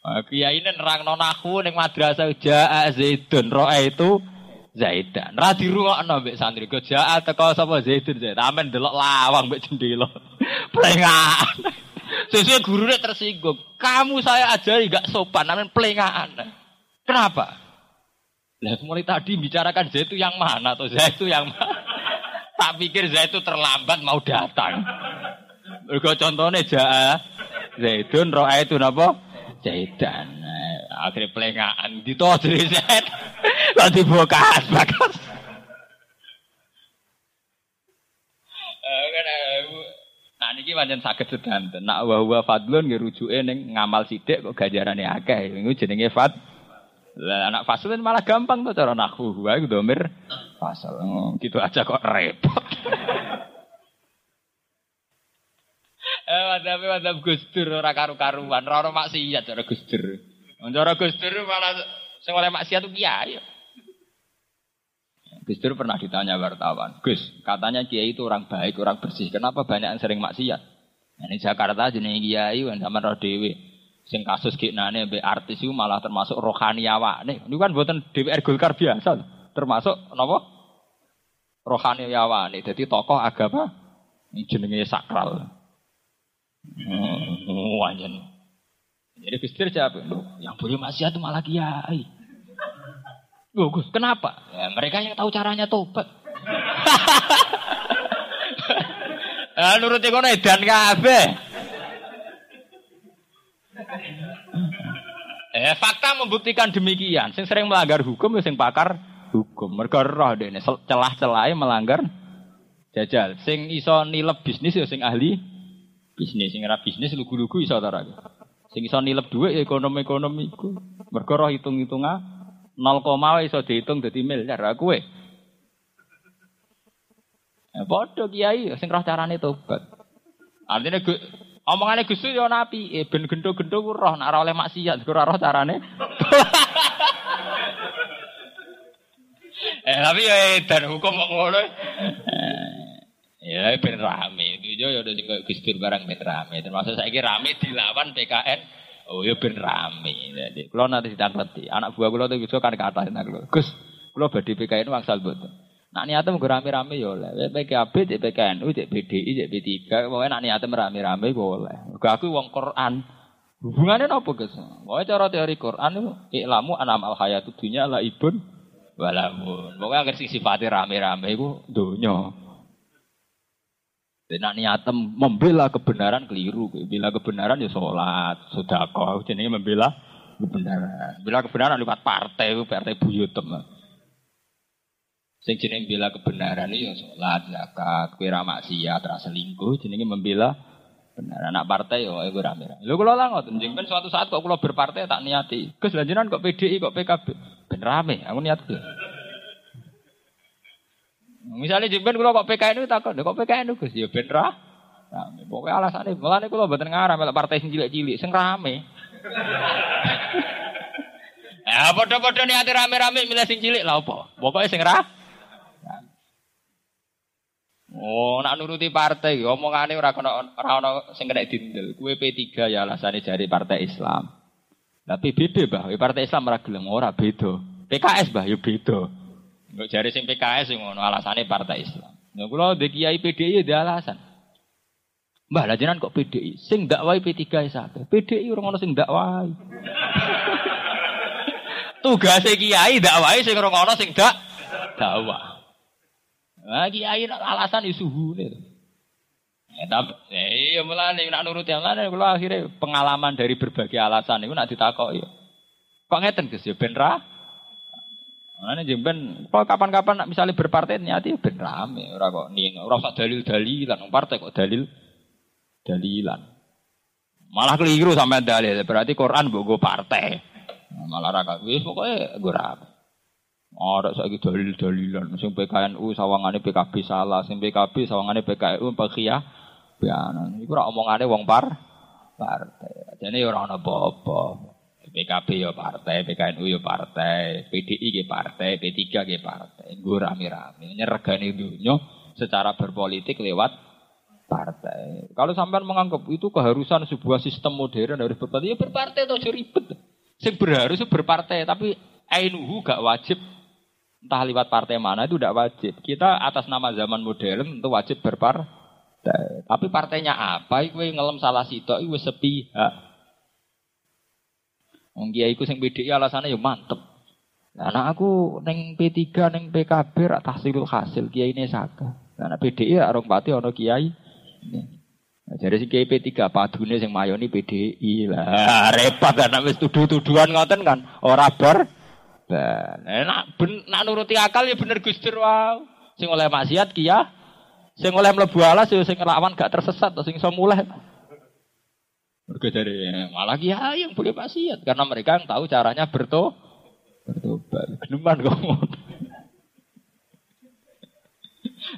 Kiai ini nerang nonaku ning madrasah Ja'a Zaidun roa itu Zaidan. Ra dirungokno mbek santri. Go jaal teko sapa Zaidun Zaid. Amen delok lawang mbek jendela. Plengaan. Sesuk gurune tersinggung. Kamu saya ajari gak sopan, amen plengaan. Kenapa? Lah mulai tadi bicarakan Zaid itu yang mana atau Zaid itu yang mana? tak pikir Zaid itu terlambat mau datang. Mergo contohnya Ja'a Zaidun roa itu napa? Zaidan. Akhirnya pelengaan ditodri Zaid. Kok dibukas bakas. Eh, kan, eh, nah niki pancen saged sedanten. Nak wa wa fadlun nggih rujuke ning ngamal sithik kok ganjarane akeh. Iku jenenge fad. Lah anak faslun malah gampang tuh cara nahwu. Wa iku domir fasal. Oh, gitu aja kok repot. Eh, wadab wadab Gus Dur ora karu-karuan, ora ora maksiat cara Gus Dur. Cara Gus Dur malah sing oleh maksiat tuh kiai. Gus Dur pernah ditanya wartawan, Gus, katanya kiai itu orang baik, orang bersih. Kenapa banyak yang sering maksiat? Ini Jakarta jenenge kiai kan sama roh dhewe. Sing kasus kiknane mbek artis itu malah termasuk rohani nih. Ini kan buatan DPR Golkar biasa. Termasuk napa? Rohani nih. Jadi tokoh agama jenenge sakral. Hmm, wajan. Jadi Gus siapa? Yang boleh maksiat itu malah kiai. Loh, Gus, kenapa? Ya, mereka yang tahu caranya tobat. Ah nuruti kono edan kabeh. Eh fakta membuktikan demikian. Sing sering melanggar hukum ya sing pakar hukum. Mergo roh dene celah-celahe melanggar jajal. Sing iso nilep bisnis ya sing ahli bisnis. Sing ora bisnis lugu-lugu iso ta Sing iso nilep dhuwit ya ekonomi-ekonomi iku. Mergo roh hitung-hitungan 0, iso dihitung dadi miliar. Aku kowe Ya padha kiai sing roh carane tobat. Artinya omongane Gus yo napi, eh ben gendo-gendo ku roh ora oleh maksiat, ora roh carane. eh tapi ya dan hukum kok ngono. Ya ben rame. Itu yo yo sing Gus Dur barang ben rame. Termasuk saiki rame dilawan PKN. Oh ya ben rame. Jadi kalau nanti ditangketi, anak buah kula tuh kan kata Gus, kula badhe PKN wangsal mboten. Nak niatnya mau rame-rame ya oleh. PKB, cek PKNU, cek BDI, cek B3. Pokoknya nak niatnya rame-rame boleh. Aku wong Quran. Hubungannya apa guys? Pokoknya cara teori Quran itu iklamu anam al hayatu dunya la ibun walamun. Pokoknya agar sifatnya rame-rame itu dunya. Nak niatem membela kebenaran keliru. Bila kebenaran ya sholat, sudah kau. Jadi membela kebenaran. Bila kebenaran lewat partai, partai buyutem. Sing jeneng bela kebenaran ya sholat, zakat, kira maksiat, rasa selingkuh, jenenge membela benar. Anak partai yo iku rame. Lho kula lah ngoten, jeneng suatu saat kok kula berpartai tak niati. Gus lanjutan kok PDI kok PKB. Ben rame, aku niat tuh. Misalnya jemben kula kok PKN itu takut, kok PKN itu Gus ya ben ra. Rame. Pokoknya alasannya, mulane kula mboten ngarah melok partai sing cilik-cilik, sing rame. Ya padha-padha niati rame-rame milih sing cilik lah apa? Pokoknya sing ra Oh, nak nuruti partai, omongane ora kena ora ana sing kena dindel. Kuwe P3 ya alasane jari partai Islam. Tapi beda, Bah. Partai Islam ora gelem ora beda. PKS, Bah, ya beda. Enggak jari sing PKS sing ngono alasane partai Islam. Nah, kula ndek kiai PDI ya alasan. Mbah, lah jenengan kok PDI? Sing dakwai P3 sate. PDI ora ono sing dakwai. Tugas kiai dakwai sing ora ono sing dak dakwah. Nah, kiai alasan isu hune. Ya, tapi eh, iya mulane nak nurut yang lain kalau akhirnya pengalaman dari berbagai alasan itu nak ditakoki. Kok ngeten Gus ya ben ra? Mulane jemben kalau kapan-kapan nak misalnya berpartai nyati ben rame ora kok ning ora usah dalil-dalilan partai kok dalil dalilan. Malah keliru sampai dalil berarti Quran mbok partai. Malah ra wis pokoke gue rame. Ada saiki dalil-dalilan sing PKNU sawangane PKB salah, sing PKB sawangane PKNU pekia bianan. Iku ora omongane wong par partai. Jane ora ana apa-apa. PKB ya partai, PKNU ya partai, PDI ya partai, P3 ya partai. Nggo rame-rame nyergani dunia secara berpolitik lewat partai. Kalau sampean menganggap itu keharusan sebuah sistem modern harus berpartai, ya berpartai atau ribet. Sing berharus berpartai, tapi ainuhu gak wajib entah lewat partai mana itu tidak wajib. Kita atas nama zaman modern tentu wajib berpartai. Tapi partainya apa? Iku ngelem salah sitok iku sepihak. Wong kiai iku sing PDI alasannya ya mantep. Nah, aku neng P3 neng PKB rak tahsilul hasil kiai ini saka. Nah, PDI ya orang pati ono kiai. Nah, jadi si kiai P3 padune sing mayoni PDI lah. Repot kan wis tuduh-tuduhan ngoten kan ora bar ben. Eh, nak ben, nak nuruti akal ya bener Gus Dur wow. Sing oleh maksiat kia, sing oleh mlebu alas ya sing lawan gak tersesat sing iso mulai. Mergo dari malah kia yang boleh maksiat karena mereka yang tahu caranya berto bertobat. Geneman kok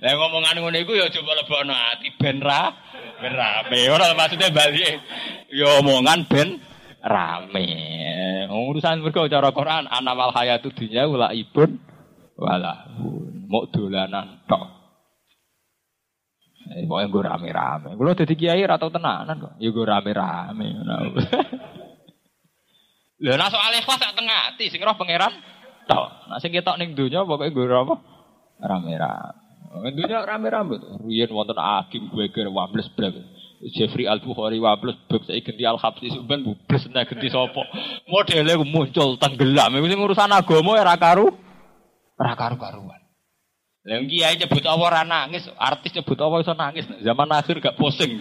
Lah ngomongan ngono iku ya coba lebokno ati ben ra ben rame. Ora maksudnya balik. Ya omongan ben rame. Urusan mergo cara Quran anamal hayatu dunya wala ibun wala mau dolanan tok. Eh, pokoknya gue rame-rame. Gue jadi kiai atau tenanan kok. Ya gue rame-rame. Lha nek soal ikhlas sak tengah ati sing roh pangeran tok. Nek sing ketok ning donya pokoke gue apa? Rame-rame. Dunia rame-rame tuh. Riyen wonten Agim Weger Wables Brek. Jeffrey Al Bukhari Wables Brek saya ganti Al Habsi sampean bubles nek ganti sapa. Modele muncul tenggelam. Sing urusan agama ya ra karu. Ra karu-karuan. Lah kiai nyebut apa ora nangis, artis nyebut apa iso nangis. Zaman akhir gak pusing.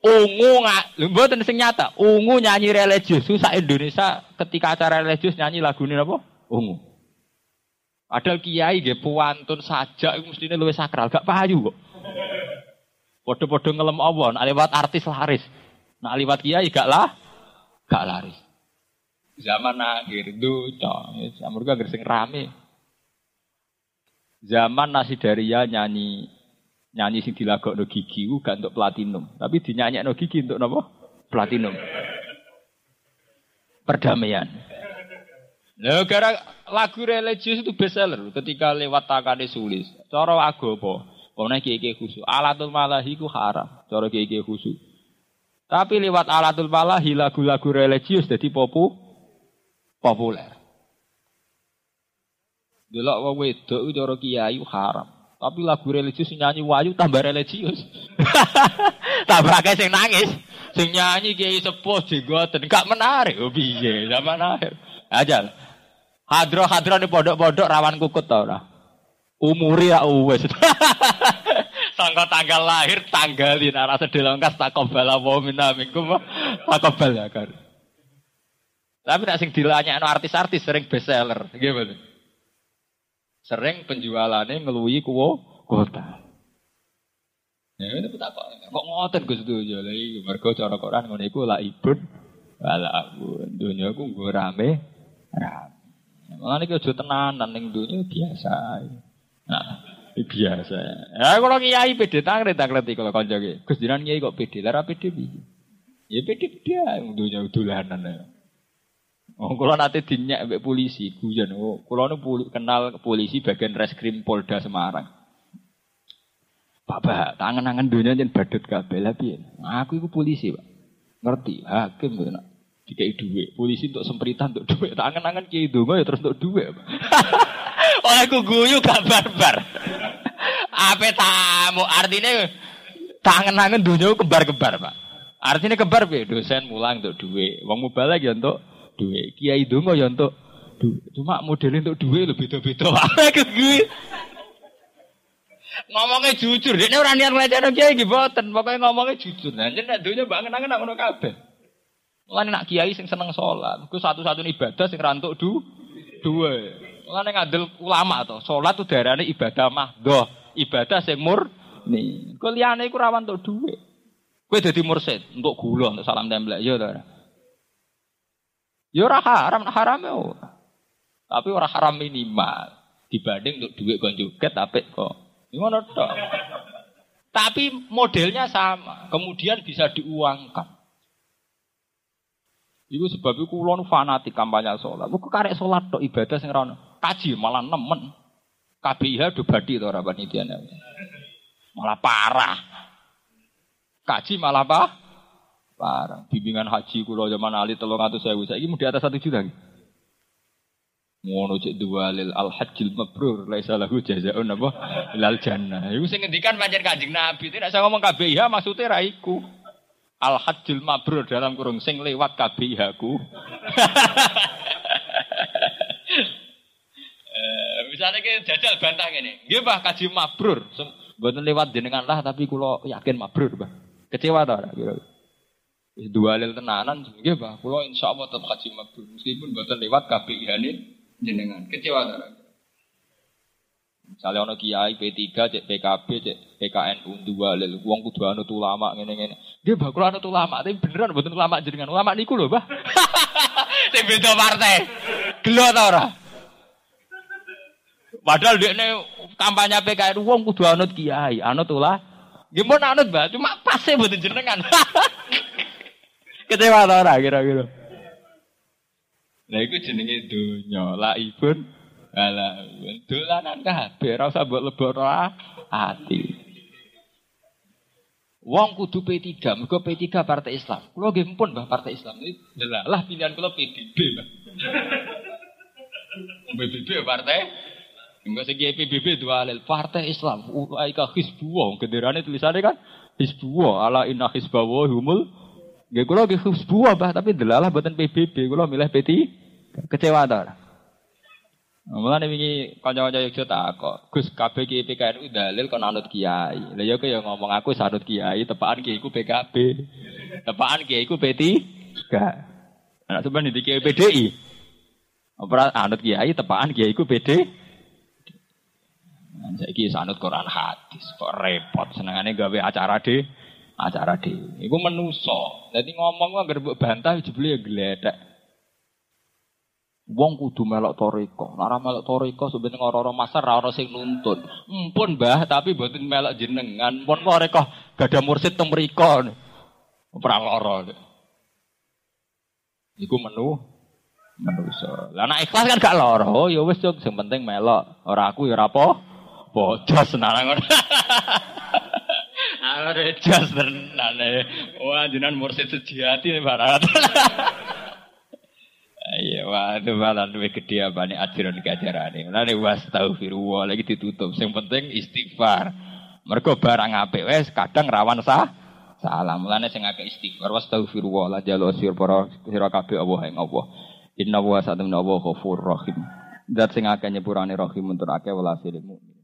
Ungu nggak, mboten sing nyata. Ungu nyanyi religius, susah Indonesia ketika acara religius nyanyi lagu ini apa? Ungu. Padahal kiai nggih puantun saja iku mestine luwih sakral, gak payu kok. Padha-padha ngelem apa, nek lewat artis laris. Nek lewat kiai gak lah, gak laris. Zaman akhir duca, zaman gak sing rame. Zaman nasi daria nyanyi nyanyi sing dilagokno gigi ku gak untuk platinum, tapi no gigi untuk napa? Platinum. Perdamaian. Nah, gara lagu religius itu bestseller ketika lewat takane sulis. Cara agama, pokoknya kiai khusus. Alatul malahi ku haram, cara kiai khusus. Tapi lewat alatul malahi lagu-lagu religius jadi popu populer. Delok wong wedok cara kiai haram. Tapi lagu religius nyanyi wayu tambah religius. tambah kayak sing nangis. Sing nyanyi kiai sepuh jenggoten gak menarik. Oh piye zaman akhir. Aja. Hadro-hadro di pondok-pondok rawan kukut tau ora. Umuri ya uwes. Sangka tanggal lahir tanggalin arah sedelongkas takobala wa minna minkum takobal ya kan. Tapi nak sing dilanyakno artis-artis sering bestseller, gimana? Sering penjualannya ngeluhi kuwo kota. Ya itu betapa kok ngoten Gus Dunya lha iki mergo cara Quran ngono iku la ibun wala abun. Dunya ku nggo rame rame. Mulane ki aja tenanan ning dunya biasa. Nah, biasa. Ya kalau kiai pede tangre takleti kalau kanca ki. Gus jiran kiai kok pede, lara pede piye? Ya pede dia dunya ya. Oh, kalau nanti dinyak mbek polisi, guyon. Oh, kalau nu kenal polisi bagian reskrim Polda Semarang. Bapak, tangan-tangan dunia jen badut kabel piye. Aku itu polisi, Pak. Ngerti, hakim nak dikai duit. Polisi untuk sempritan untuk duit. Tangan-tangan kiai dongo ya terus untuk duit. oh, aku guyu gak barbar. Apa tamu? Artinya tangan-tangan dunia kembar-kembar, Pak. Artinya kembar piye? Dosen mulang untuk duit. Wong mubalak ya untuk duit. Kiai dongo ya untuk duit. Cuma modelnya untuk duit lebih beda-beda. Apa gue? Ngomongnya jujur, dia orang niat ngelecehno kiai boten, pokoknya ngomongnya jujur. Nah, nek dunya bangen-angen nak ngono kabeh. Mulane nak kiai sing seneng sholat, ku satu-satunya ibadah sing rantuk du dua. Mulane ngandel ulama to, sholat tuh darahnya ibadah mahdoh, ibadah sing murni. Kau liyane iku rawan untuk duit. Kowe dadi mursid untuk gula, untuk salam templek, ya to. Ya ora haram, haram ya. Tapi ora haram minimal dibanding untuk duit kon joget apik kok. Ngono tok. Tapi modelnya sama, kemudian bisa diuangkan. Iku sebab itu kulon fanatik kampanye sholat. Buku karek sholat tok ibadah sing rono. Kaji malah nemen. KBIH do badi to ora. Malah parah. Kaji malah apa? Parah. Bimbingan haji kulo zaman Ali telung atau saya Saiki mau di atas satu juta. Ngono cek dua lil al hajjil mabrur laisa lahu jazaa'un apa ilal jannah. Iku sing ngendikan pancen Kanjeng Nabi. Tidak saya ngomong KBIH maksudnya ra iku. Al hajjil mabrur dalam kurung sing lewat KBIH ku. Eh, misalnya ke jajal bantah ini, nggih Pak kaji mabrur. Mboten lewat jenengan lah tapi kulo yakin mabrur, Pak. Kecewa ta ora kira dua lil tenanan nggih Pak. Kula insyaallah tetep kaji mabrur meskipun mboten lewat KPIH jenengan. Kecewa ta? Misalnya ono kiai P3, cek PKB, cek PKNU dua lil wong kudu anut ulama ngene-ngene. Nggih Pak, kula anut ulama, tapi beneran mboten ulama jenengan. Ulama niku lho, Pak. Sing beda partai. Gelo ta ora? Padahal dia ini kampanye PKN wong kudu anut kiai, anut ulah. Gimana anut, Mbak? Cuma pasnya buat jenengan. Kecewa ta ora kira-kira. Nah iku jenenge donya, ibun Alah, dolanan kabeh ora usah mbok lebokno ati. Wong kudu P3, mergo P3 Partai Islam. Kulo nggih pun Mbah Partai Islam. Delalah pilihan kula PBB, Mbah. PBB partai Enggak segi PBB dua alil Partai Islam Ulaika Hizbullah Genderane tulisannya kan Hizbullah Ala inna Hizbullah humul Gak kulo ge Hizbullah bah Tapi delalah buatan PBB Kulo milih PT Kecewa ta Mulane wingi kanca-kanca Yogyakarta takok, Gus kabeh ki PKNU dalil kon anut kiai. Lah ya kaya ngomong aku sanut kiai, tepakan kiai ku PKB. Tepakan kiai ku P3. Gak. Nah, sebenarnya di kiai PDI. Ora anut kiai, tepakan kiai ku PD. Saiki sanut Quran hadis, kok repot senengane gawe acara de acara de. Iku menuso. Dadi ngomong kok anggere bantah jebule ya gledek. Wong kudu melok toriko. Lara melok toriko sebenarnya orang-orang masar ora sing nuntun. Mpun mbah tapi boten melok jenengan. Pun toriko ada mursid teng mriko. Ora lara. Iku menu manusa. Lah nek ikhlas kan gak lara. Oh ya wis yo sing penting melok. Ora aku ya ora apa. Bocos nang ngono. Are jas tenan. Wah jenengan mursid sejati barat. Iya, waduh malah luwih gede apa nih ajaran kajarane. Mulane wastagfirullah lagi ditutup. Yang penting istighfar. Mergo barang apik wes kadang rawan sah salah. Mulane sing akeh istighfar wastagfirullah la jalu sir para sira kabeh Allah ing Allah. Inna wa sa'atamna wa ghafur rahim. Dat sing akeh nyepurane rahim untuk akeh mukmin.